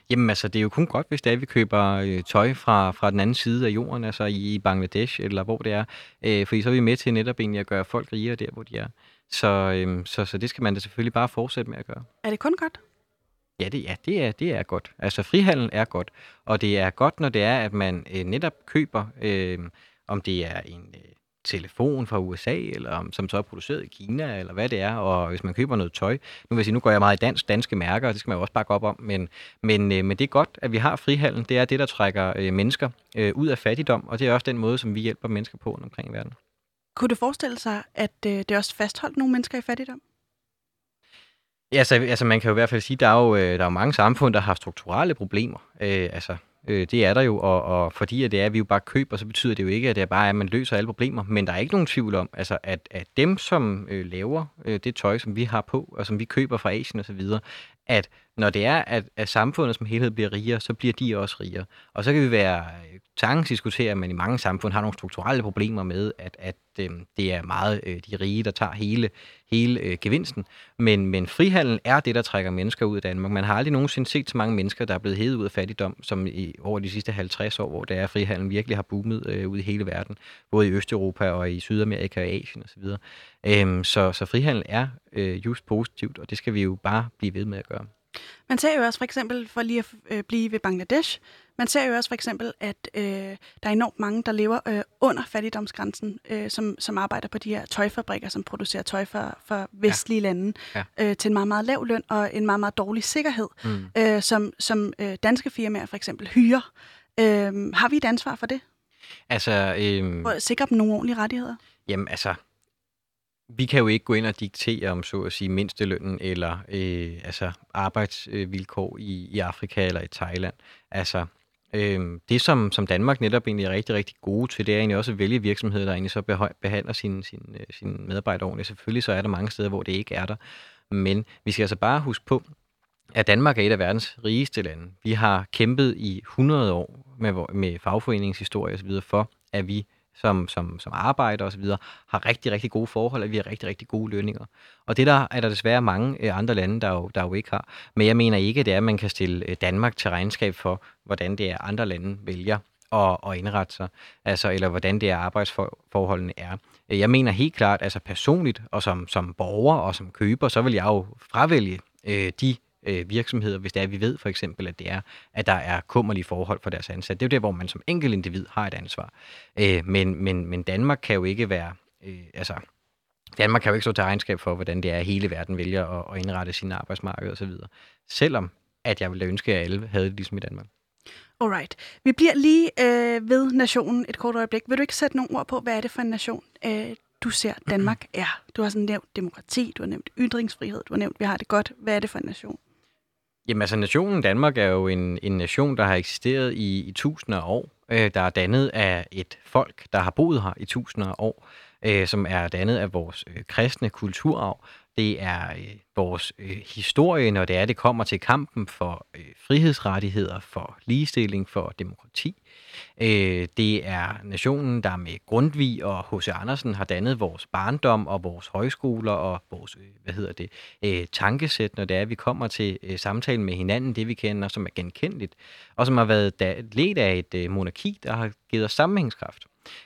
Jamen altså, det er jo kun godt, hvis det er, at vi køber øh, tøj fra, fra den anden side af jorden, altså i Bangladesh, eller hvor det er. Øh, fordi så er vi med til netop egentlig at gøre folk rigere der, hvor de er. Så, øh, så, så det skal man da selvfølgelig bare fortsætte med at gøre.
Er det kun godt?
Ja, det, ja det, er, det er godt. Altså frihandel er godt. Og det er godt, når det er, at man øh, netop køber, øh, om det er en... Øh, telefon fra USA, eller som så er produceret i Kina, eller hvad det er, og hvis man køber noget tøj. Nu vil jeg sige, nu går jeg meget i dansk, danske mærker, og det skal man jo også bakke op om, men, men, øh, men det er godt, at vi har frihandel. Det er det, der trækker øh, mennesker øh, ud af fattigdom, og det er også den måde, som vi hjælper mennesker på omkring i verden.
Kunne du forestille sig, at det også fastholdt nogle mennesker i fattigdom?
Ja, altså, altså man kan jo i hvert fald sige, at der er jo, der er jo mange samfund, der har strukturelle problemer. Øh, altså Øh, det er der jo, og, og fordi at det er, at vi jo bare køber, så betyder det jo ikke, at det er bare, at man løser alle problemer. Men der er ikke nogen tvivl om, altså, at, at dem, som øh, laver øh, det tøj, som vi har på, og som vi køber fra Asien osv., at når det er, at, at samfundet som helhed bliver rigere, så bliver de også rigere. Og så kan vi være øh, diskutere, at man i mange samfund har nogle strukturelle problemer med, at, at øh, det er meget øh, de rige, der tager hele, hele øh, gevinsten. Men, men frihandel er det, der trækker mennesker ud af Danmark. Man har aldrig nogensinde set så mange mennesker, der er blevet hævet ud af fattigdom, som i over de sidste 50 år, hvor der er, frihandel virkelig har boomet øh, ud i hele verden, både i Østeuropa og i Sydamerika og Asien osv. Øhm, så, så frihandel er øh, just positivt, og det skal vi jo bare blive ved med at gøre.
Man ser jo også for eksempel, for lige at øh, blive ved Bangladesh, man ser jo også for eksempel, at øh, der er enormt mange, der lever øh, under fattigdomsgrænsen, øh, som, som arbejder på de her tøjfabrikker, som producerer tøj for, for vestlige ja. lande, ja. Øh, til en meget, meget lav løn og en meget, meget dårlig sikkerhed, mm. øh, som, som øh, danske firmaer for eksempel hyrer. Øh, har vi et ansvar for det?
Altså, øhm,
For at sikre dem nogle ordentlige rettigheder?
Jamen altså, vi kan jo ikke gå ind og diktere om så at sige mindstelønnen eller øh, altså arbejdsvilkår i, i Afrika eller i Thailand. Altså, øh, det som, som Danmark netop egentlig er rigtig, rigtig gode til, det er egentlig også at vælge virksomheder, der egentlig så behandler sine, sin, sin øh, medarbejdere ordentligt. Selvfølgelig så er der mange steder, hvor det ikke er der. Men vi skal altså bare huske på, at Danmark er et af verdens rigeste lande. Vi har kæmpet i 100 år med, med fagforeningshistorie osv. for, at vi som, som, som arbejder osv., har rigtig, rigtig gode forhold, og vi har rigtig, rigtig gode lønninger. Og det der er der desværre mange øh, andre lande, der jo, der jo ikke har. Men jeg mener ikke, det er, at man kan stille øh, Danmark til regnskab for, hvordan det er, andre lande vælger at, at indrette sig, altså, eller hvordan det er, arbejdsforholdene er. Øh, jeg mener helt klart, altså personligt, og som, som borger og som køber, så vil jeg jo fravælge øh, de øh, virksomheder, hvis det er, vi ved for eksempel, at det er, at der er kummerlige forhold for deres ansatte. Det er jo der, hvor man som enkelt individ har et ansvar. Øh, men, men, men Danmark kan jo ikke være, øh, altså Danmark kan jo ikke stå til regnskab for, hvordan det er, at hele verden vælger at, at indrette sin arbejdsmarked osv. Selvom at jeg ville ønske, at alle havde det ligesom i Danmark.
Alright. Vi bliver lige øh, ved nationen et kort øjeblik. Vil du ikke sætte nogle ord på, hvad er det for en nation, øh, du ser Danmark er? Du har sådan nævnt demokrati, du har nævnt ytringsfrihed, du har nævnt, vi har det godt. Hvad er det for en nation?
Jamen altså, nationen Danmark er jo en, en nation, der har eksisteret i, i tusinder af år, øh, der er dannet af et folk, der har boet her i tusinder af år, øh, som er dannet af vores øh, kristne kulturarv. Det er øh, vores øh, historie, når det er, det kommer til kampen for øh, frihedsrettigheder, for ligestilling, for demokrati. Øh, det er nationen, der med Grundtvig og H.C. Andersen har dannet vores barndom og vores højskoler og vores, øh, hvad hedder det, øh, tankesæt, når det er, vi kommer til øh, samtalen med hinanden, det vi kender, som er genkendeligt, og som har været da, ledt af et øh, monarki, der har givet os sammenhængskraft.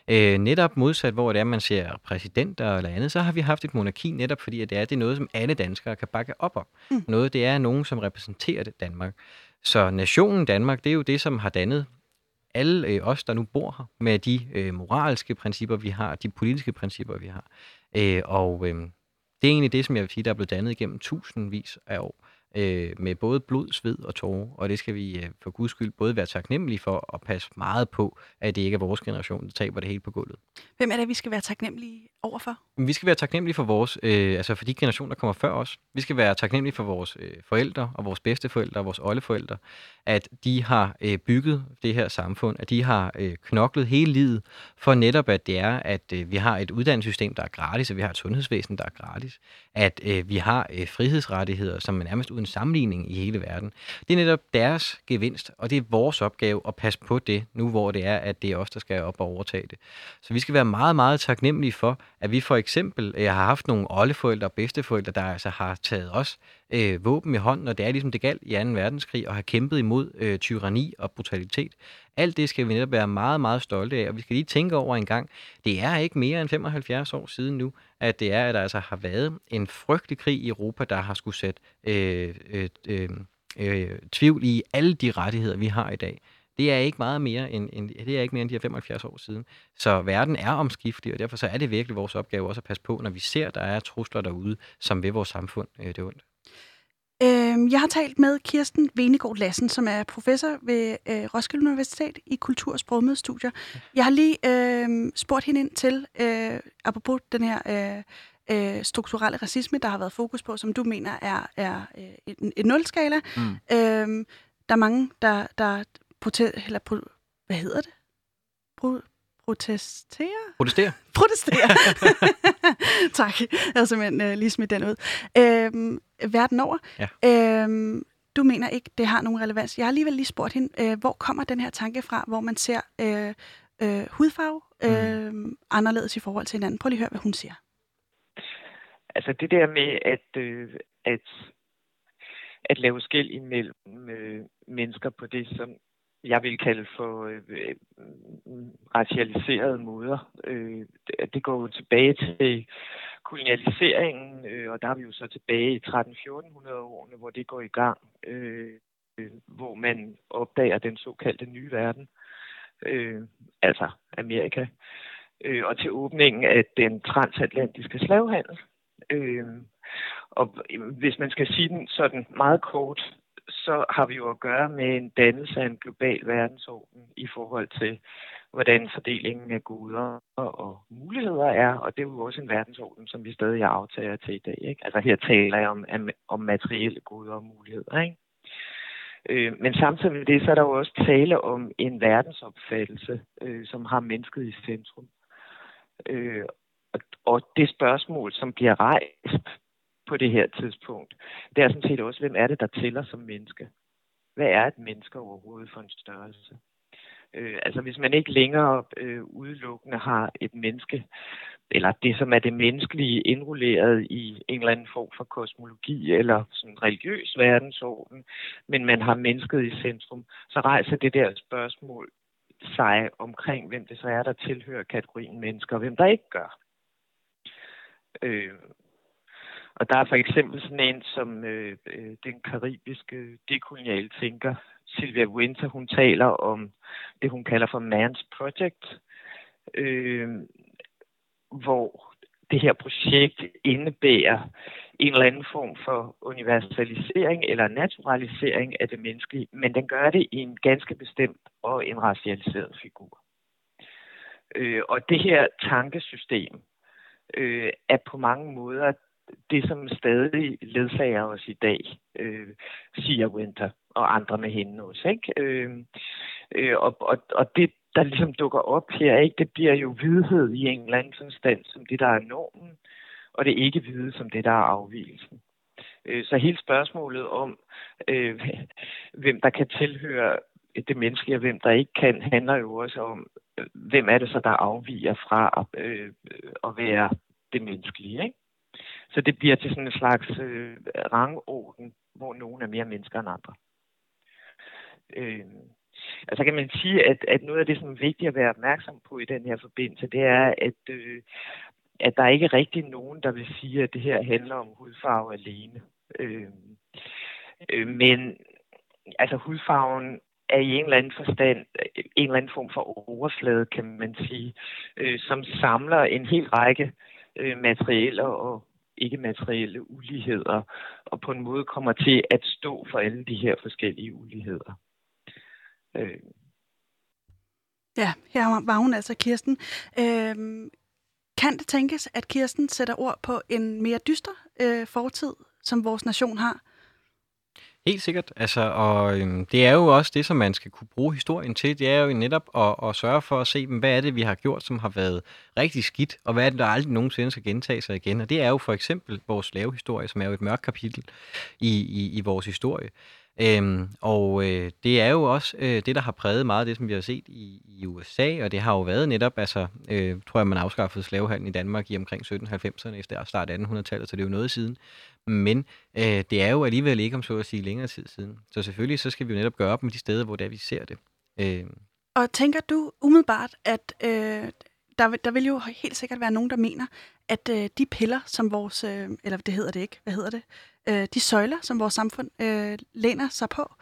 Øh, netop modsat, hvor det er, man ser præsidenter eller andet, så har vi haft et monarki netop fordi, at det er, det er noget, som alle danskere kan bakke op om. Mm. Noget, det er nogen, som repræsenterer det Danmark. Så nationen Danmark, det er jo det, som har dannet alle øh, os, der nu bor her, med de øh, moralske principper, vi har, de politiske principper, vi har. Øh, og øh, det er egentlig det, som jeg vil sige, der er blevet dannet igennem tusindvis af år øh, med både blod, sved og tårer, og det skal vi øh, for guds skyld både være taknemmelige for og passe meget på, at det ikke er vores generation, der taber det hele på gulvet.
Hvem er det, vi skal være taknemmelige overfor?
Vi skal være taknemmelige for vores, øh, altså for de generationer, der kommer før os. Vi skal være taknemmelige for vores øh, forældre og vores bedsteforældre og vores oldeforældre, at de har øh, bygget det her samfund, at de har øh, knoklet hele livet for netop, at det er, at øh, vi har et uddannelsessystem, der er gratis, og vi har et sundhedsvæsen, der er gratis, at øh, vi har øh, frihedsrettigheder, som er nærmest uden sammenligning i hele verden. Det er netop deres gevinst, og det er vores opgave at passe på det, nu hvor det er, at det er os, der skal op og overtage det. Så vi skal være meget, meget taknemmelige for, at vi for eksempel jeg har haft nogle oldeforældre og bedsteforældre, der altså har taget os øh, våben i hånden, og det er ligesom det galt i 2. verdenskrig, og har kæmpet imod øh, tyranni og brutalitet. Alt det skal vi netop være meget, meget stolte af, og vi skal lige tænke over en gang, det er ikke mere end 75 år siden nu, at det er, at der altså har været en frygtelig krig i Europa, der har skulle sætte øh, øh, øh, øh, tvivl i alle de rettigheder, vi har i dag. Det er ikke meget mere end, end, det er ikke mere end de her 75 år siden. Så verden er omskiftelig, og derfor så er det virkelig vores opgave også at passe på, når vi ser, at der er trusler derude, som ved vores samfund øh, det er ondt.
Øhm, jeg har talt med Kirsten Venegård Lassen, som er professor ved øh, Roskilde Universitet i kultur- og sprogmødestudier. Jeg har lige øh, spurgt hende ind til, øh, apropos den her øh, øh, strukturelle racisme, der har været fokus på, som du mener er, er øh, en, en nulskala. Mm. Øh, der er mange, der, der prote- eller pro- hvad hedder det? Pro- protestere?
Protestere.
Protestere. tak. Jeg har simpelthen øh, lige smidt den ud. Øhm, verden over. Ja. Øhm, du mener ikke, det har nogen relevans. Jeg har alligevel lige spurgt hende, øh, hvor kommer den her tanke fra, hvor man ser øh, øh, hudfarve øh, mm. anderledes i forhold til hinanden? Prøv lige at høre, hvad hun siger.
Altså det der med at, øh, at, at lave skæld imellem øh, mennesker på det, som jeg vil kalde for øh, racialiserede måder. Øh, det, det går jo tilbage til kolonialiseringen, øh, og der er vi jo så tilbage i 13-1400 årene, hvor det går i gang, øh, øh, hvor man opdager den såkaldte nye verden, øh, altså Amerika, øh, og til åbningen af den transatlantiske slavehandel. Øh, og hvis man skal sige den sådan meget kort, så har vi jo at gøre med en dannelse af en global verdensorden i forhold til hvordan fordelingen af goder og muligheder er, og det er jo også en verdensorden, som vi stadig aftager til i dag. Ikke? Altså her taler jeg om, om materielle goder og muligheder. Ikke? Øh, men samtidig med det, så er der jo også tale om en verdensopfattelse, øh, som har mennesket i centrum. Øh, og, og det spørgsmål, som bliver rejst på det her tidspunkt, det er sådan set også, hvem er det, der tæller som menneske? Hvad er et menneske overhovedet for en størrelse? Øh, altså hvis man ikke længere øh, udelukkende har et menneske, eller det som er det menneskelige indrulleret i en eller anden form for kosmologi eller sådan religiøs verdensorden, men man har mennesket i centrum, så rejser det der spørgsmål sig omkring, hvem det så er, der tilhører kategorien mennesker, og hvem der ikke gør. Øh, og der er for eksempel sådan en som øh, øh, den karibiske dekoloniale tænker, Sylvia Winter, hun taler om det, hun kalder for Man's Project, øh, hvor det her projekt indebærer en eller anden form for universalisering eller naturalisering af det menneskelige, men den gør det i en ganske bestemt og en racialiseret figur. Øh, og det her tankesystem øh, er på mange måder det, som stadig ledsager os i dag, øh, siger Winter og andre med hende også. Ikke? Øh, øh, og, og, og det, der ligesom dukker op her, ikke, det bliver jo vidhed i en eller anden forstand som det, der er normen, og det ikke vide som det, der er afvielsen. Øh, så hele spørgsmålet om, øh, hvem der kan tilhøre det menneskelige, og hvem der ikke kan, handler jo også om, hvem er det så, der afviger fra at, øh, at være det menneskelige. Ikke? Så det bliver til sådan en slags øh, rangorden, hvor nogen er mere mennesker end andre. Øh, altså kan man sige, at, at noget af det, som er vigtigt at være opmærksom på i den her forbindelse, det er, at, øh, at der er ikke rigtig nogen, der vil sige, at det her handler om hudfarve alene. Øh, øh, men altså hudfarven er i en eller anden forstand en eller anden form for overflade, kan man sige, øh, som samler en hel række øh, materielle og ikke-materielle uligheder, og på en måde kommer til at stå for alle de her forskellige uligheder. Øh.
Ja, her var hun altså Kirsten. Øh, kan det tænkes, at Kirsten sætter ord på en mere dyster øh, fortid, som vores nation har?
Helt sikkert. Altså, og øhm, det er jo også det, som man skal kunne bruge historien til. Det er jo netop at, at sørge for at se, hvad er det, vi har gjort, som har været rigtig skidt, og hvad er det, der aldrig nogensinde skal gentage sig igen. Og det er jo for eksempel vores slavehistorie, som er jo et mørkt kapitel i, i, i vores historie. Øhm, og øh, det er jo også øh, det, der har præget meget af det, som vi har set i, i USA, og det har jo været netop, altså, øh, tror jeg, man afskaffede slavehandlen i Danmark i omkring 1790'erne, efter start 1800-tallet, så det er jo noget siden. Men øh, det er jo alligevel ikke om så at sige længere tid siden. Så selvfølgelig så skal vi jo netop gøre op med de steder, hvor det er, vi ser det. Øh.
Og tænker du umiddelbart, at øh, der, der vil jo helt sikkert være nogen, der mener, at øh, de piller, som vores, øh, eller det hedder det ikke, hvad hedder det, øh, de søjler, som vores samfund øh, læner sig på,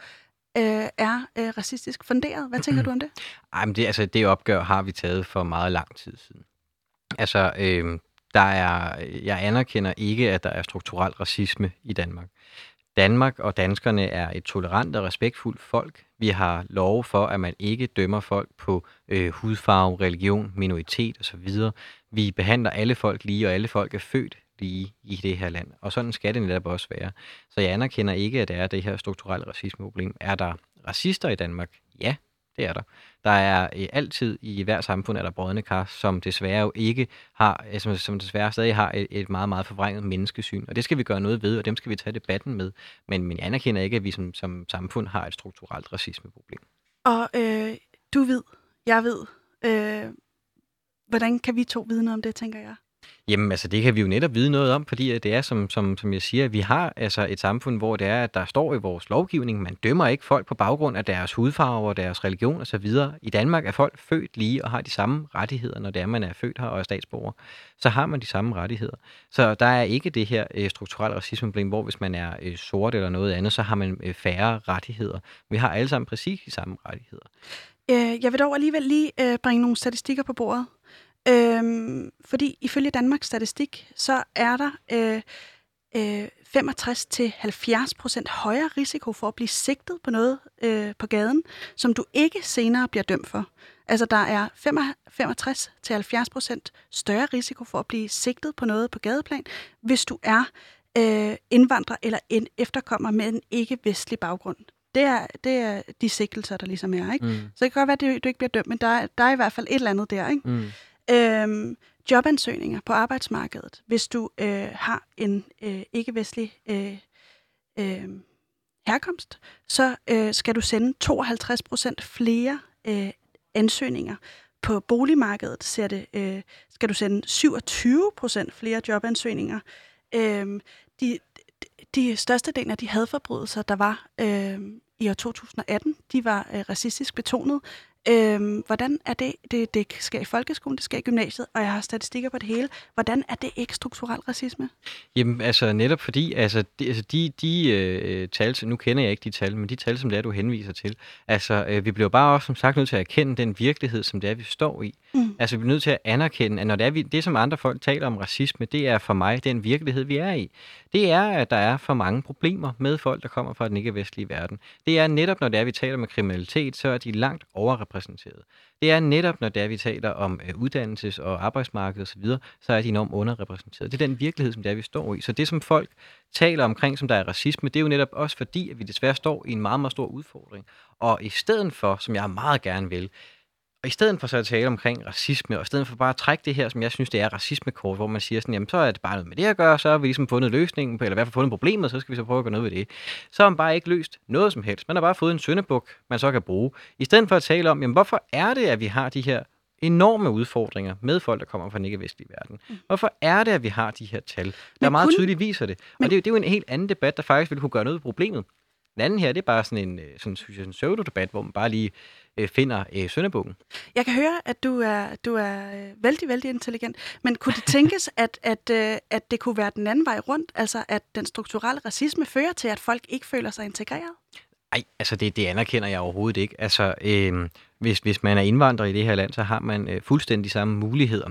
øh, er øh, racistisk funderet. Hvad tænker du om det?
Ej, men det, altså, det opgør har vi taget for meget lang tid siden. Altså, øh, der er, jeg anerkender ikke, at der er strukturel racisme i Danmark. Danmark og danskerne er et tolerant og respektfuldt folk. Vi har lov for, at man ikke dømmer folk på øh, hudfarve, religion, minoritet osv. Vi behandler alle folk lige, og alle folk er født lige i det her land. Og sådan skal det netop også være. Så jeg anerkender ikke, at der er det her strukturelle racismeproblem. Er der racister i Danmark? Ja, det er der. Der er øh, altid i hver samfund er der brødende kar, som desværre jo ikke har, øh, som, som desværre stadig har et, et meget, meget forvrænget menneskesyn. Og det skal vi gøre noget ved, og dem skal vi tage debatten med. Men, men jeg anerkender ikke, at vi som, som samfund har et strukturelt racismeproblem.
Og øh, du ved, jeg ved. Øh, hvordan kan vi to vide noget om det, tænker jeg?
Jamen, altså, det kan vi jo netop vide noget om, fordi øh, det er, som, som, som jeg siger, vi har altså et samfund, hvor det er, at der står i vores lovgivning, man dømmer ikke folk på baggrund af deres hudfarve og deres religion osv. I Danmark er folk født lige og har de samme rettigheder, når det er, man er født her og er statsborger. Så har man de samme rettigheder. Så der er ikke det her øh, strukturelle racismeproblem, hvor hvis man er øh, sort eller noget andet, så har man øh, færre rettigheder. Vi har alle sammen præcis de samme rettigheder.
Øh, jeg vil dog alligevel lige øh, bringe nogle statistikker på bordet. Øhm, fordi ifølge Danmarks Statistik, så er der øh, øh, 65-70% højere risiko for at blive sigtet på noget øh, på gaden, som du ikke senere bliver dømt for. Altså, der er 65-70% større risiko for at blive sigtet på noget på gadeplan, hvis du er øh, indvandrer eller en efterkommer med en ikke-vestlig baggrund. Det er, det er de sigtelser, der ligesom er. Ikke? Mm. Så det kan godt være, at du ikke bliver dømt, men der er, der er i hvert fald et eller andet der. Ikke? Mm. Øhm, jobansøgninger på arbejdsmarkedet, hvis du øh, har en øh, ikke-vestlig øh, øh, herkomst, så øh, skal du sende 52 procent flere øh, ansøgninger. På boligmarkedet ser det, øh, skal du sende 27 procent flere jobansøgninger. Øh, de, de største del af de hadforbrydelser, der var øh, i år 2018, de var øh, racistisk betonet. Øhm, hvordan er det, det, det skal i folkeskolen, det skal i gymnasiet, og jeg har statistikker på det hele. Hvordan er det ikke strukturel racisme?
Jamen, altså netop fordi, altså de, altså, de, de øh, tal, nu kender jeg ikke de tal, men de tal, som det er, du henviser til, altså øh, vi bliver bare også som sagt nødt til at erkende den virkelighed, som det er, vi står i. Mm. Altså vi bliver nødt til at anerkende, at når det er, vi, det som andre folk taler om racisme, det er for mig den virkelighed, vi er i. Det er, at der er for mange problemer med folk, der kommer fra den ikke-vestlige verden. Det er netop, når det er, vi taler med kriminalitet, så er de langt overrepræsenteret. Det er netop, når det er, vi taler om øh, uddannelses- og arbejdsmarked osv., så, så er de enormt underrepræsenteret. Det er den virkelighed, som det er, vi står i. Så det, som folk taler omkring, som der er racisme, det er jo netop også fordi, at vi desværre står i en meget, meget stor udfordring. Og i stedet for, som jeg meget gerne vil, og i stedet for så at tale omkring racisme, og i stedet for bare at trække det her, som jeg synes, det er racismekort, hvor man siger sådan, jamen så er det bare noget med det at gøre, så har vi ligesom fundet løsningen på, eller i hvert fald fundet problemet, så skal vi så prøve at gøre noget ved det. Så har man bare ikke løst noget som helst. Man har bare fået en søndebuk, man så kan bruge. I stedet for at tale om, jamen hvorfor er det, at vi har de her enorme udfordringer med folk, der kommer fra den ikke-vestlige verden. Mm. Hvorfor er det, at vi har de her tal, der meget kun... tydeligt viser det? Og men... det, er, det er jo en helt anden debat, der faktisk ville kunne gøre noget ved problemet. Den anden her, det er bare sådan en, øh, sådan, synes jeg, en pseudo-debat, hvor man bare lige øh, finder øh, Sønderbogen.
Jeg kan høre, at du er, du er øh, vældig, vældig intelligent, men kunne det tænkes, at, at, øh, at det kunne være den anden vej rundt, altså at den strukturelle racisme fører til, at folk ikke føler sig integreret?
Nej, altså det, det anerkender jeg overhovedet ikke. Altså, øh, hvis, hvis man er indvandrer i det her land, så har man øh, fuldstændig samme muligheder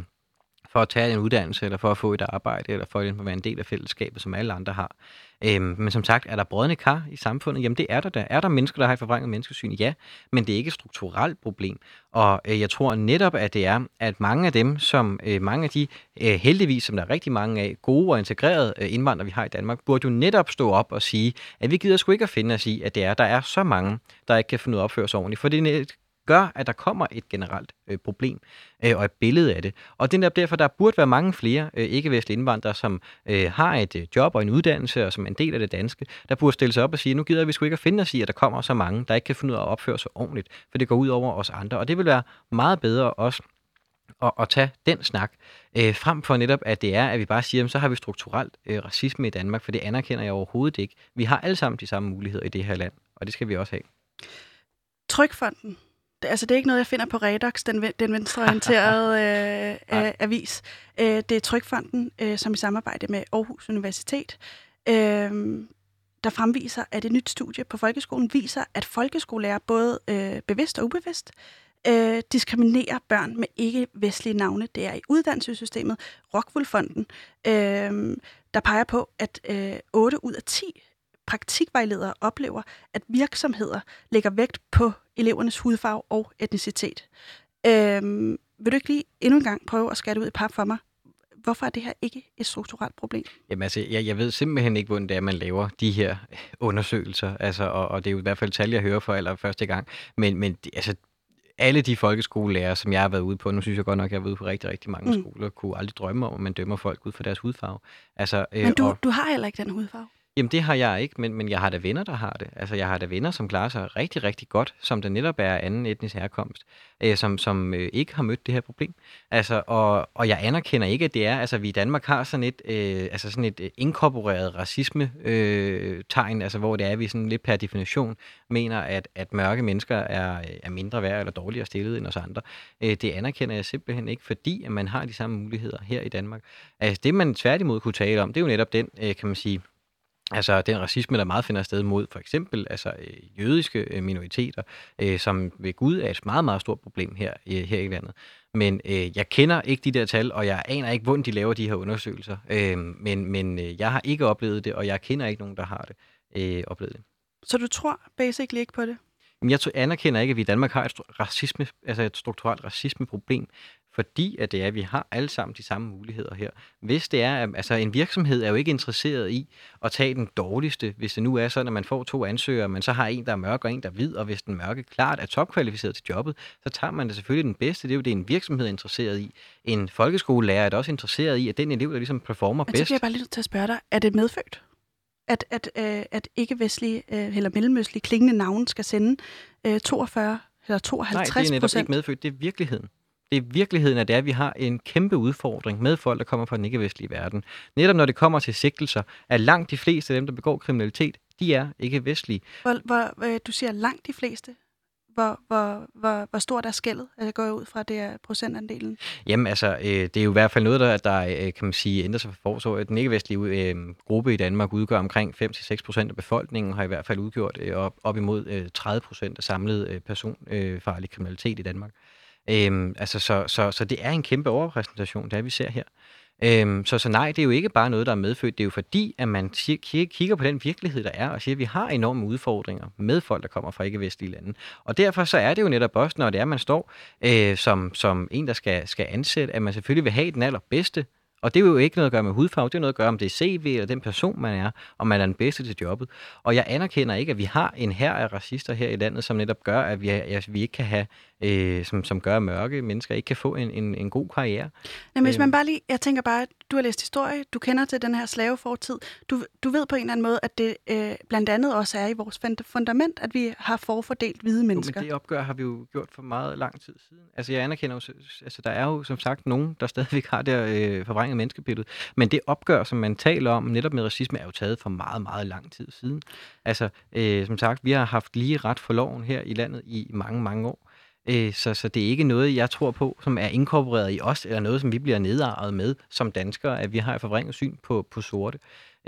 for at tage en uddannelse, eller for at få et arbejde, eller for at være en del af fællesskabet, som alle andre har. Øhm, men som sagt, er der brødende kar i samfundet? Jamen det er der da. Er der mennesker, der har et forvrænget menneskesyn? Ja, men det er ikke et strukturelt problem. Og øh, jeg tror netop, at det er, at mange af dem, som øh, mange af de øh, heldigvis, som der er rigtig mange af, gode og integrerede øh, indvandrere, vi har i Danmark, burde jo netop stå op og sige, at vi gider sgu ikke at finde os i, at det er, der er så mange, der ikke kan finde ud af at opføre sig ordentligt. For det er gør, at der kommer et generelt øh, problem øh, og et billede af det. Og det er derfor, der burde være mange flere øh, ikke-vestlige indvandrere, som øh, har et øh, job og en uddannelse, og som er en del af det danske, der burde stille sig op og sige, nu gider vi sgu ikke at finde os i, at der kommer så mange, der ikke kan finde ud af at opføre sig ordentligt, for det går ud over os andre. Og det vil være meget bedre også at, at tage den snak, øh, frem for netop, at det er, at vi bare siger, så har vi strukturelt øh, racisme i Danmark, for det anerkender jeg overhovedet ikke. Vi har alle sammen de samme muligheder i det her land, og det skal vi også have.
Trykfonden altså det er ikke noget, jeg finder på Redox, den, den venstreorienterede øh, avis. Øh, det er Trykfonden, øh, som i samarbejde med Aarhus Universitet, øh, der fremviser, at et nyt studie på folkeskolen viser, at folkeskolelærer både øh, bevidst og ubevidst øh, diskriminerer børn med ikke-vestlige navne. Det er i uddannelsessystemet Rockwool-fonden, øh, der peger på, at øh, 8 ud af 10 praktikvejledere oplever, at virksomheder lægger vægt på elevernes hudfarve og etnicitet. Øhm, vil du ikke lige endnu en gang prøve at skære ud i pap for mig? Hvorfor er det her ikke et strukturelt problem?
Jamen altså, jeg, jeg ved simpelthen ikke, hvordan det er, man laver de her undersøgelser. Altså, og, og det er jo i hvert fald tal, jeg hører for allerførste gang. Men, men altså, alle de folkeskolelærer, som jeg har været ude på, nu synes jeg godt nok, at jeg har været ude på rigtig, rigtig mange mm. skoler, kunne aldrig drømme om, at man dømmer folk ud for deres hudfarve. Altså,
øh, men du, og, du har heller ikke den hudfarve?
Jamen det har jeg ikke, men, men jeg har da venner, der har det. Altså jeg har da venner, som klarer sig rigtig, rigtig godt, som der netop er anden etnisk herkomst, øh, som, som øh, ikke har mødt det her problem. Altså, og, og jeg anerkender ikke, at det er, altså vi i Danmark har sådan et, øh, altså sådan et øh, inkorporeret racisme-tegn, øh, altså hvor det er, at vi sådan lidt per definition mener, at, at mørke mennesker er, er mindre værd eller dårligere stillet end os andre. Øh, det anerkender jeg simpelthen ikke, fordi at man har de samme muligheder her i Danmark. Altså det, man tværtimod kunne tale om, det er jo netop den, øh, kan man sige, Altså den racisme, der meget finder sted mod for eksempel altså, øh, jødiske øh, minoriteter, øh, som ved Gud er et meget, meget stort problem her, øh, her i landet. Men øh, jeg kender ikke de der tal, og jeg aner ikke, hvordan de laver de her undersøgelser. Øh, men men øh, jeg har ikke oplevet det, og jeg kender ikke nogen, der har det øh, oplevet det.
Så du tror basically ikke på det?
Men jeg anerkender ikke, at vi i Danmark har et, racisme, altså et strukturelt racismeproblem, fordi at det er, at vi har alle sammen de samme muligheder her. Hvis det er, altså en virksomhed er jo ikke interesseret i at tage den dårligste, hvis det nu er sådan, at man får to ansøgere, men så har en, der er mørk og en, der er hvid, og hvis den mørke klart er topkvalificeret til jobbet, så tager man det selvfølgelig den bedste. Det er jo det, en virksomhed er interesseret i. En folkeskolelærer er også interesseret i, at den elev, der ligesom performer
Men
bedst.
så bliver jeg bare lidt til at spørge dig, er det medfødt? At, at, øh, at ikke-vestlige øh, eller mellemøstlige klingende navne skal sende øh, 42 eller 52
Nej, det er netop ikke medfødt. Det er virkeligheden. Det er virkeligheden, at det er, at vi har en kæmpe udfordring med folk, der kommer fra den ikke-vestlige verden. Netop når det kommer til sigtelser, er langt de fleste af dem, der begår kriminalitet, de er ikke vestlige.
Hvor, hvor, øh, du siger langt de fleste. Hvor, hvor, hvor, hvor stort er skældet? Altså, går jeg ud fra, det er procentandelen?
Jamen altså, øh, det er jo i hvert fald noget, der, der øh, kan man sige, ændrer sig for forårsår. Den ikke-vestlige øh, gruppe i Danmark udgør omkring 5-6 procent af befolkningen, har i hvert fald udgjort øh, op, op imod øh, 30 procent af samlet øh, personfarlig øh, kriminalitet i Danmark. Øhm, altså, så, så, så det er en kæmpe overrepræsentation, det er, vi ser her. Øhm, så, så nej, det er jo ikke bare noget, der er medfødt. Det er jo fordi, at man kigger på den virkelighed, der er, og siger, at vi har enorme udfordringer med folk, der kommer fra ikke-vestlige lande. Og derfor så er det jo netop også, når det er, at man står øh, som, som en, der skal, skal ansætte, at man selvfølgelig vil have den allerbedste og det er jo ikke noget at gøre med hudfarve, det er noget at gøre om det er CV eller den person, man er, om man er den bedste til jobbet. Og jeg anerkender ikke, at vi har en her af racister her i landet, som netop gør, at vi, at vi ikke kan have, øh, som, som gør, at mørke mennesker ikke kan få en, en, en god karriere.
Jamen, hvis man øhm. bare lige, jeg tænker bare, at du har læst historie, du kender til den her slavefortid, du, du ved på en eller anden måde, at det øh, blandt andet også er i vores fundament, at vi har forfordelt hvide mennesker.
Jo, men det opgør har vi jo gjort for meget lang tid siden. Altså jeg anerkender jo, altså der er jo som sagt nogen, der stadigvæk har der øh, forvrænget menneskebilledet, men det opgør, som man taler om netop med racisme, er jo taget for meget, meget lang tid siden. Altså øh, som sagt, vi har haft lige ret for loven her i landet i mange, mange år. Øh, så, så det er ikke noget, jeg tror på, som er inkorporeret i os, eller noget, som vi bliver nedarvet med som danskere, at vi har et forvrænget syn på, på sorte.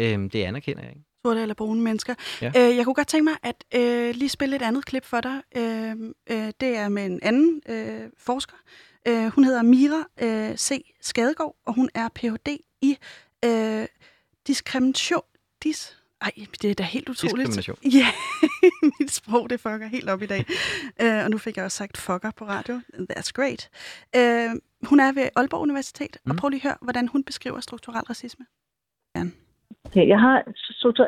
Øh, det anerkender jeg ikke.
Sorte eller brune mennesker. Ja. Øh, jeg kunne godt tænke mig at øh, lige spille et andet klip for dig. Øh, øh, det er med en anden øh, forsker. Øh, hun hedder Mira øh, C. Skadegaard, og hun er Ph.D. i øh, diskrimination, dis, ej, det er da helt utroligt.
Diskrimination.
Ja, mit sprog, det fucker helt op i dag. uh, og nu fik jeg også sagt fucker på radio. That's great. Uh, hun er ved Aalborg Universitet, mm. og prøv lige at høre, hvordan hun beskriver strukturel racisme.
Ja. Okay, jeg har,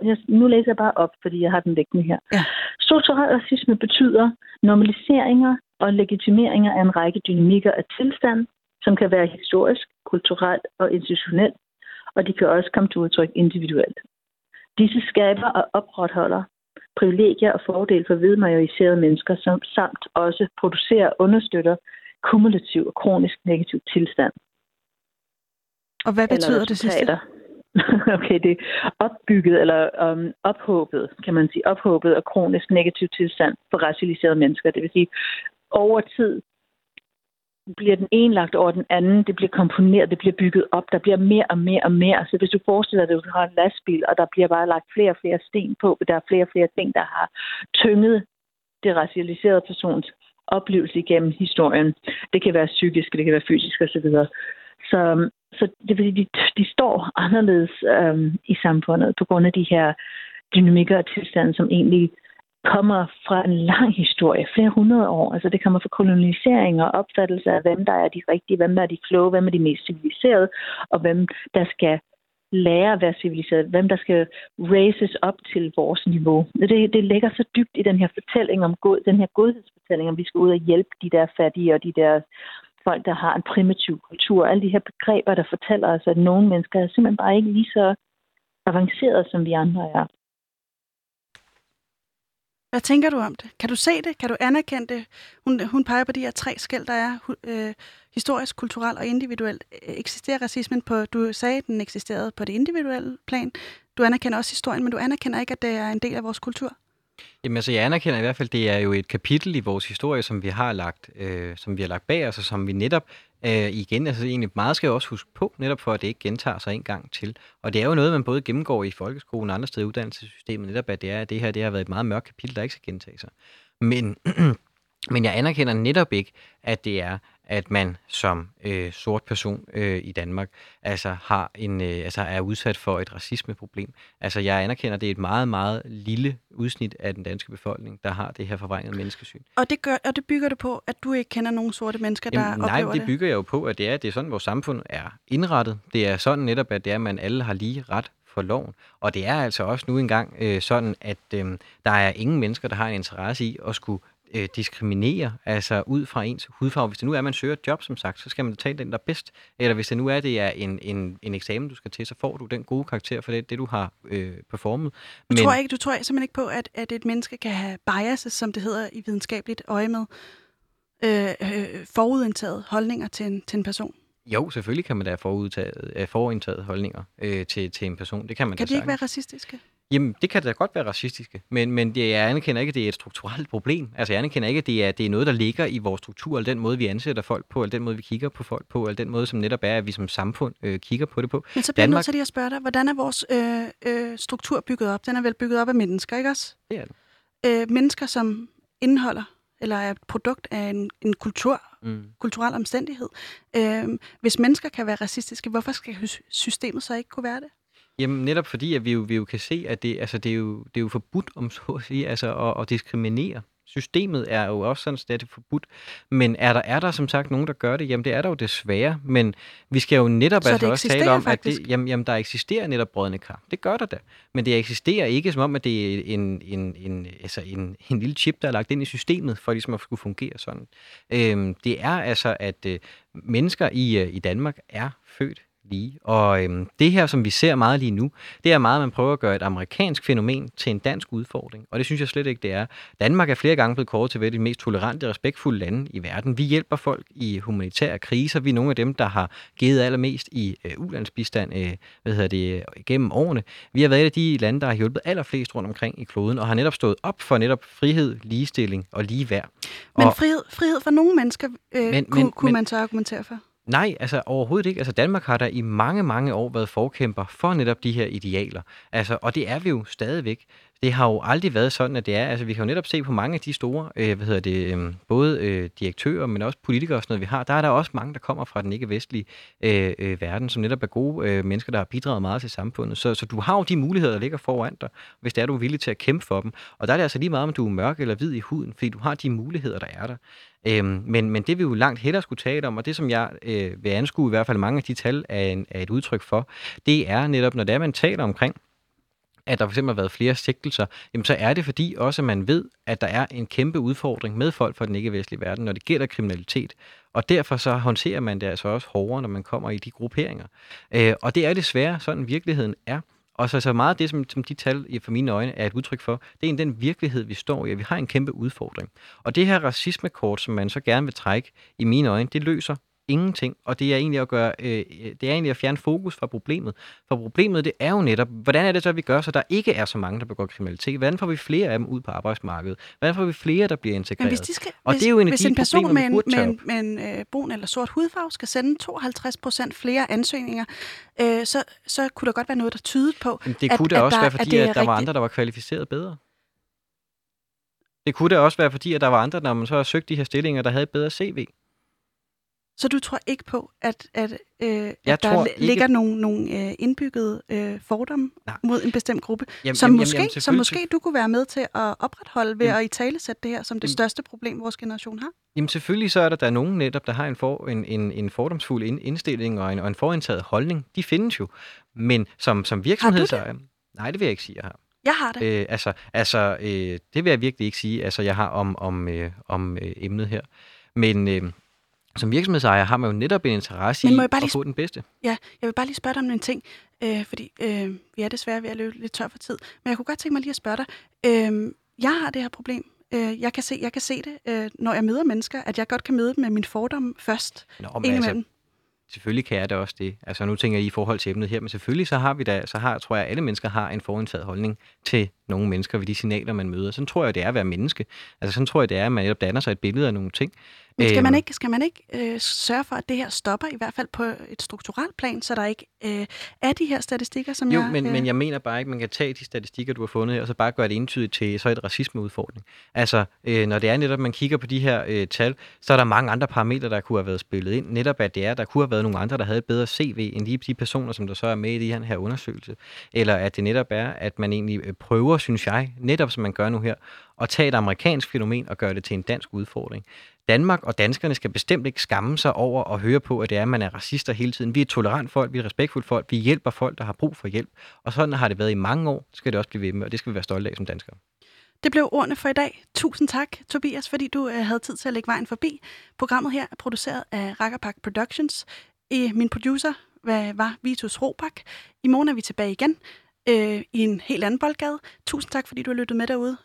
jeg, nu læser jeg bare op, fordi jeg har den liggende her. Ja. Strukturel racisme betyder normaliseringer og legitimeringer af en række dynamikker af tilstand, som kan være historisk, kulturelt og institutionelt, og de kan også komme til udtryk individuelt. Disse skaber og opretholder privilegier og fordele for hvidmajoriserede mennesker, som samt også producerer og understøtter kumulativ og kronisk negativ tilstand.
Og hvad betyder det sidste?
okay, det er opbygget eller um, ophåbet, kan man sige, ophåbet og kronisk negativ tilstand for racialiserede mennesker. Det vil sige, over tid bliver den ene lagt over den anden, det bliver komponeret, det bliver bygget op, der bliver mere og mere og mere. Så hvis du forestiller dig, at du har en lastbil, og der bliver bare lagt flere og flere sten på, der er flere og flere ting, der har tynget det racialiserede persons oplevelse igennem historien. Det kan være psykisk, det kan være fysisk osv. Så, øhm, så det vil sige, de, de står anderledes øhm, i samfundet på grund af de her dynamikker og tilstande, som egentlig kommer fra en lang historie, flere hundrede år. Altså det kommer fra kolonisering og opfattelse af, hvem der er de rigtige, hvem der er de kloge, hvem er de mest civiliserede, og hvem der skal lære at være civiliseret, hvem der skal raises op til vores niveau. Det, det ligger så dybt i den her fortælling om god, den her godhedsfortælling, om vi skal ud og hjælpe de der fattige og de der folk, der har en primitiv kultur. Alle de her begreber, der fortæller os, at nogle mennesker er simpelthen bare ikke lige så avancerede, som vi andre er.
Hvad tænker du om det? Kan du se det? Kan du anerkende det? Hun, hun peger på de her tre skæld, der er øh, historisk, kulturelt og individuelt. Eksisterer racismen på, du sagde, at den eksisterede på det individuelle plan. Du anerkender også historien, men du anerkender ikke, at det er en del af vores kultur?
Jamen altså, jeg anerkender i hvert fald, det er jo et kapitel i vores historie, som vi har lagt, øh, som vi har lagt bag os, og som vi netop øh, igen, altså egentlig meget skal jeg også huske på, netop for at det ikke gentager sig en gang til. Og det er jo noget, man både gennemgår i folkeskolen og andre steder i uddannelsessystemet, netop at det er, at det her det har været et meget mørkt kapitel, der ikke skal gentage sig. Men Men jeg anerkender netop ikke, at det er, at man som øh, sort person øh, i Danmark altså har en øh, altså er udsat for et racismeproblem. Altså jeg anerkender, at det er et meget meget lille udsnit af den danske befolkning, der har det her forvrængede menneskesyn.
Og det gør og det bygger det på, at du ikke kender nogen sorte mennesker, der
Jamen,
oplever
nej, det bygger jeg jo på, at det er, det er sådan, vores samfund er indrettet. Det er sådan netop, at det er, at man alle har lige ret for loven. Og det er altså også nu engang øh, sådan, at øh, der er ingen mennesker, der har en interesse i at skulle øh, diskriminere, altså ud fra ens hudfarve. Hvis det nu er, at man søger et job, som sagt, så skal man tage den, der er bedst. Eller hvis det nu er, det er en, en, en eksamen, du skal til, så får du den gode karakter for det, det du har øh, performet.
Du, tror ikke, du tror simpelthen ikke på, at, at et menneske kan have biases, som det hedder i videnskabeligt øje med, øh, øh, forudindtaget holdninger til en, til en person?
Jo, selvfølgelig kan man da forudtaget, øh, forudindtaget holdninger øh, til, til en person. Det kan man
Kan de ikke være racistiske?
Jamen, det kan da godt være racistiske, men, men det, jeg anerkender ikke, at det er et strukturelt problem. Altså, jeg anerkender ikke, at det er, det er noget, der ligger i vores struktur, eller den måde, vi ansætter folk på, eller den måde, vi kigger på folk på, eller den måde, som netop er, at vi som samfund øh, kigger på det på.
Men så bliver jeg
Danmark-
nødt til lige at spørge dig, hvordan er vores øh, øh, struktur bygget op? Den er vel bygget op af mennesker, ikke også?
Det er det.
Øh, mennesker, som indeholder, eller er et produkt af en, en kultur,
Mm.
kulturel omstændighed. Øh, hvis mennesker kan være racistiske, hvorfor skal systemet så ikke kunne være det?
Jamen netop fordi, at vi jo, vi jo kan se, at det, altså, det, er jo, det er jo forbudt, om så at sige, altså, at, at diskriminere. Systemet er jo også sådan, at det er forbudt. Men er der, er der som sagt nogen, der gør det? Jamen det er der jo desværre. Men vi skal jo netop
Så
altså også tale om, at
faktisk?
det, jamen, jamen, der eksisterer netop brødende kar. Det gør der da. Men det eksisterer ikke som om, at det er en, en, en, altså en, en lille chip, der er lagt ind i systemet, for ligesom at skulle fungere sådan. Øhm, det er altså, at øh, mennesker i, øh, i Danmark er født lige. Og øhm, det her, som vi ser meget lige nu, det er meget, at man prøver at gøre et amerikansk fænomen til en dansk udfordring. Og det synes jeg slet ikke, det er. Danmark er flere gange blevet kåret til at være de mest tolerante og respektfulde lande i verden. Vi hjælper folk i humanitære kriser. Vi er nogle af dem, der har givet allermest i øh, ulandsbistand øh, hvad hedder det, gennem årene. Vi har været et af de lande, der har hjulpet allerflest rundt omkring i kloden, og har netop stået op for netop frihed, ligestilling og ligeværd.
Men
og,
frihed, frihed for nogle mennesker øh,
Men-
kunne,
men-
kunne man så argumentere for?
Nej, altså overhovedet ikke. Altså Danmark har der i mange, mange år været forkæmper for netop de her idealer. Altså, og det er vi jo stadigvæk. Det har jo aldrig været sådan, at det er. Altså, vi kan jo netop se på mange af de store, øh, hvad hedder det, øh, både øh, direktører, men også politikere og sådan noget, vi har. Der er der også mange, der kommer fra den ikke-vestlige øh, øh, verden, som netop er gode øh, mennesker, der har bidraget meget til samfundet. Så, så du har jo de muligheder, der ligger foran dig, hvis det er, du er villig til at kæmpe for dem. Og der er det altså lige meget, om du er mørk eller hvid i huden, fordi du har de muligheder, der er der. Øhm, men, men det vi jo langt hellere skulle tale om, og det som jeg øh, vil anskue i hvert fald mange af de tal er, en, er et udtryk for, det er netop, når det er, man taler omkring, at der fx har været flere sigtelser, jamen så er det fordi også, at man ved, at der er en kæmpe udfordring med folk fra den ikke-vestlige verden, når det gælder kriminalitet. Og derfor så håndterer man det altså også hårdere, når man kommer i de grupperinger. Øh, og det er desværre sådan, virkeligheden er. Og så, så meget af det, som, som de tal i- for mine øjne er et udtryk for, det er den virkelighed, vi står i, vi har en kæmpe udfordring. Og det her racismekort, som man så gerne vil trække, i mine øjne, det løser ingenting, og det er egentlig at gøre, øh, det er egentlig at fjerne fokus fra problemet. For problemet, det er jo netop, hvordan er det så, at vi gør, så der ikke er så mange, der begår kriminalitet? Hvordan får vi flere af dem ud på arbejdsmarkedet? Hvordan får vi flere, der bliver
Men
integreret?
hvis, de skal,
Og
hvis,
det er jo en af
hvis
de
en person
problemer,
med en, med en, med en øh, brun eller sort hudfarve skal sende 52 procent flere ansøgninger, øh, så, så kunne der godt være noget, der tyder på,
Men det
at-
kunne da
at
også
der-
være,
at
fordi at,
er
der var
rigtigt.
andre, der var kvalificeret bedre. Det kunne da også være, fordi at der var andre, når man så har søgt de her stillinger, der havde et bedre CV.
Så du tror ikke på, at, at, øh,
Jeg
at der
ikke-
ligger nogle, nogle øh, indbyggede øh, fordomme
Nej.
mod en bestemt gruppe,
Jamen,
som,
jamen,
måske,
jamen,
som måske du kunne være med til at opretholde ved
Jamen-
at i tale sætte det her som det
Jamen-
største problem, vores generation har?
Jamen selvfølgelig så er der, der er nogen netop, der har en, for, en, en, en fordomsfuld ind, indstilling og en, og en forindtaget holdning. De findes jo. Men som, som virksomhed... Så, nej, det vil jeg ikke sige, jeg har.
Jeg har det.
Øh, altså, altså øh, det vil jeg virkelig ikke sige, altså jeg har om, om, øh, om øh, emnet her. Men øh, som virksomhedsejer har man jo netop en interesse i at
lige
få den bedste.
Ja, jeg vil bare lige spørge dig om en ting, øh, fordi øh, vi er desværre ved at løbe lidt tør for tid. Men jeg kunne godt tænke mig lige at spørge dig. Øh, jeg har det her problem. Øh, jeg, kan se, jeg kan se det, øh, når jeg møder mennesker, at jeg godt kan møde dem med min fordom først.
Nå, men altså, selvfølgelig kan jeg da også det. Altså nu tænker jeg i forhold til emnet her, men selvfølgelig så har vi da, så har, tror jeg, at alle mennesker har en forudtaget holdning til nogle mennesker ved de signaler, man møder. Sådan tror jeg, det er at være menneske. Altså sådan tror jeg, det er, at man netop danner sig et billede af nogle ting.
Men skal
Øhm.
man ikke, skal man ikke øh, sørge for, at det her stopper, i hvert fald på et strukturelt plan, så der ikke øh, er de her statistikker, som
Jo,
jeg...
men,
øh,
men jeg mener bare ikke, man kan tage de statistikker, du har fundet her, og så bare gøre det entydigt til så et racismeudfordring. Altså, øh, når det er netop, man kigger på de her øh, tal, så er der mange andre parametre, der kunne have været spillet ind. Netop at det er, der kunne have været nogle andre, der havde et bedre CV end lige de personer, som der så er med i den her undersøgelse. Eller at det netop er, at man egentlig øh, prøver, synes jeg, netop som man gør nu her, at tage et amerikansk fænomen og gøre det til en dansk udfordring. Danmark og danskerne skal bestemt ikke skamme sig over at høre på, at det er, at man er racister hele tiden. Vi er et tolerant folk, vi er et respektfuldt folk, vi hjælper folk, der har brug for hjælp. Og sådan har det været i mange år, det skal det også blive ved med, og det skal vi være stolte af som danskere.
Det blev ordene for i dag. Tusind tak, Tobias, fordi du øh, havde tid til at lægge vejen forbi. Programmet her er produceret af Rakkerpak Productions. I, min producer hvad var Vitus Robak. I morgen er vi tilbage igen øh, i en helt anden boldgade. Tusind tak, fordi du har lyttet med derude.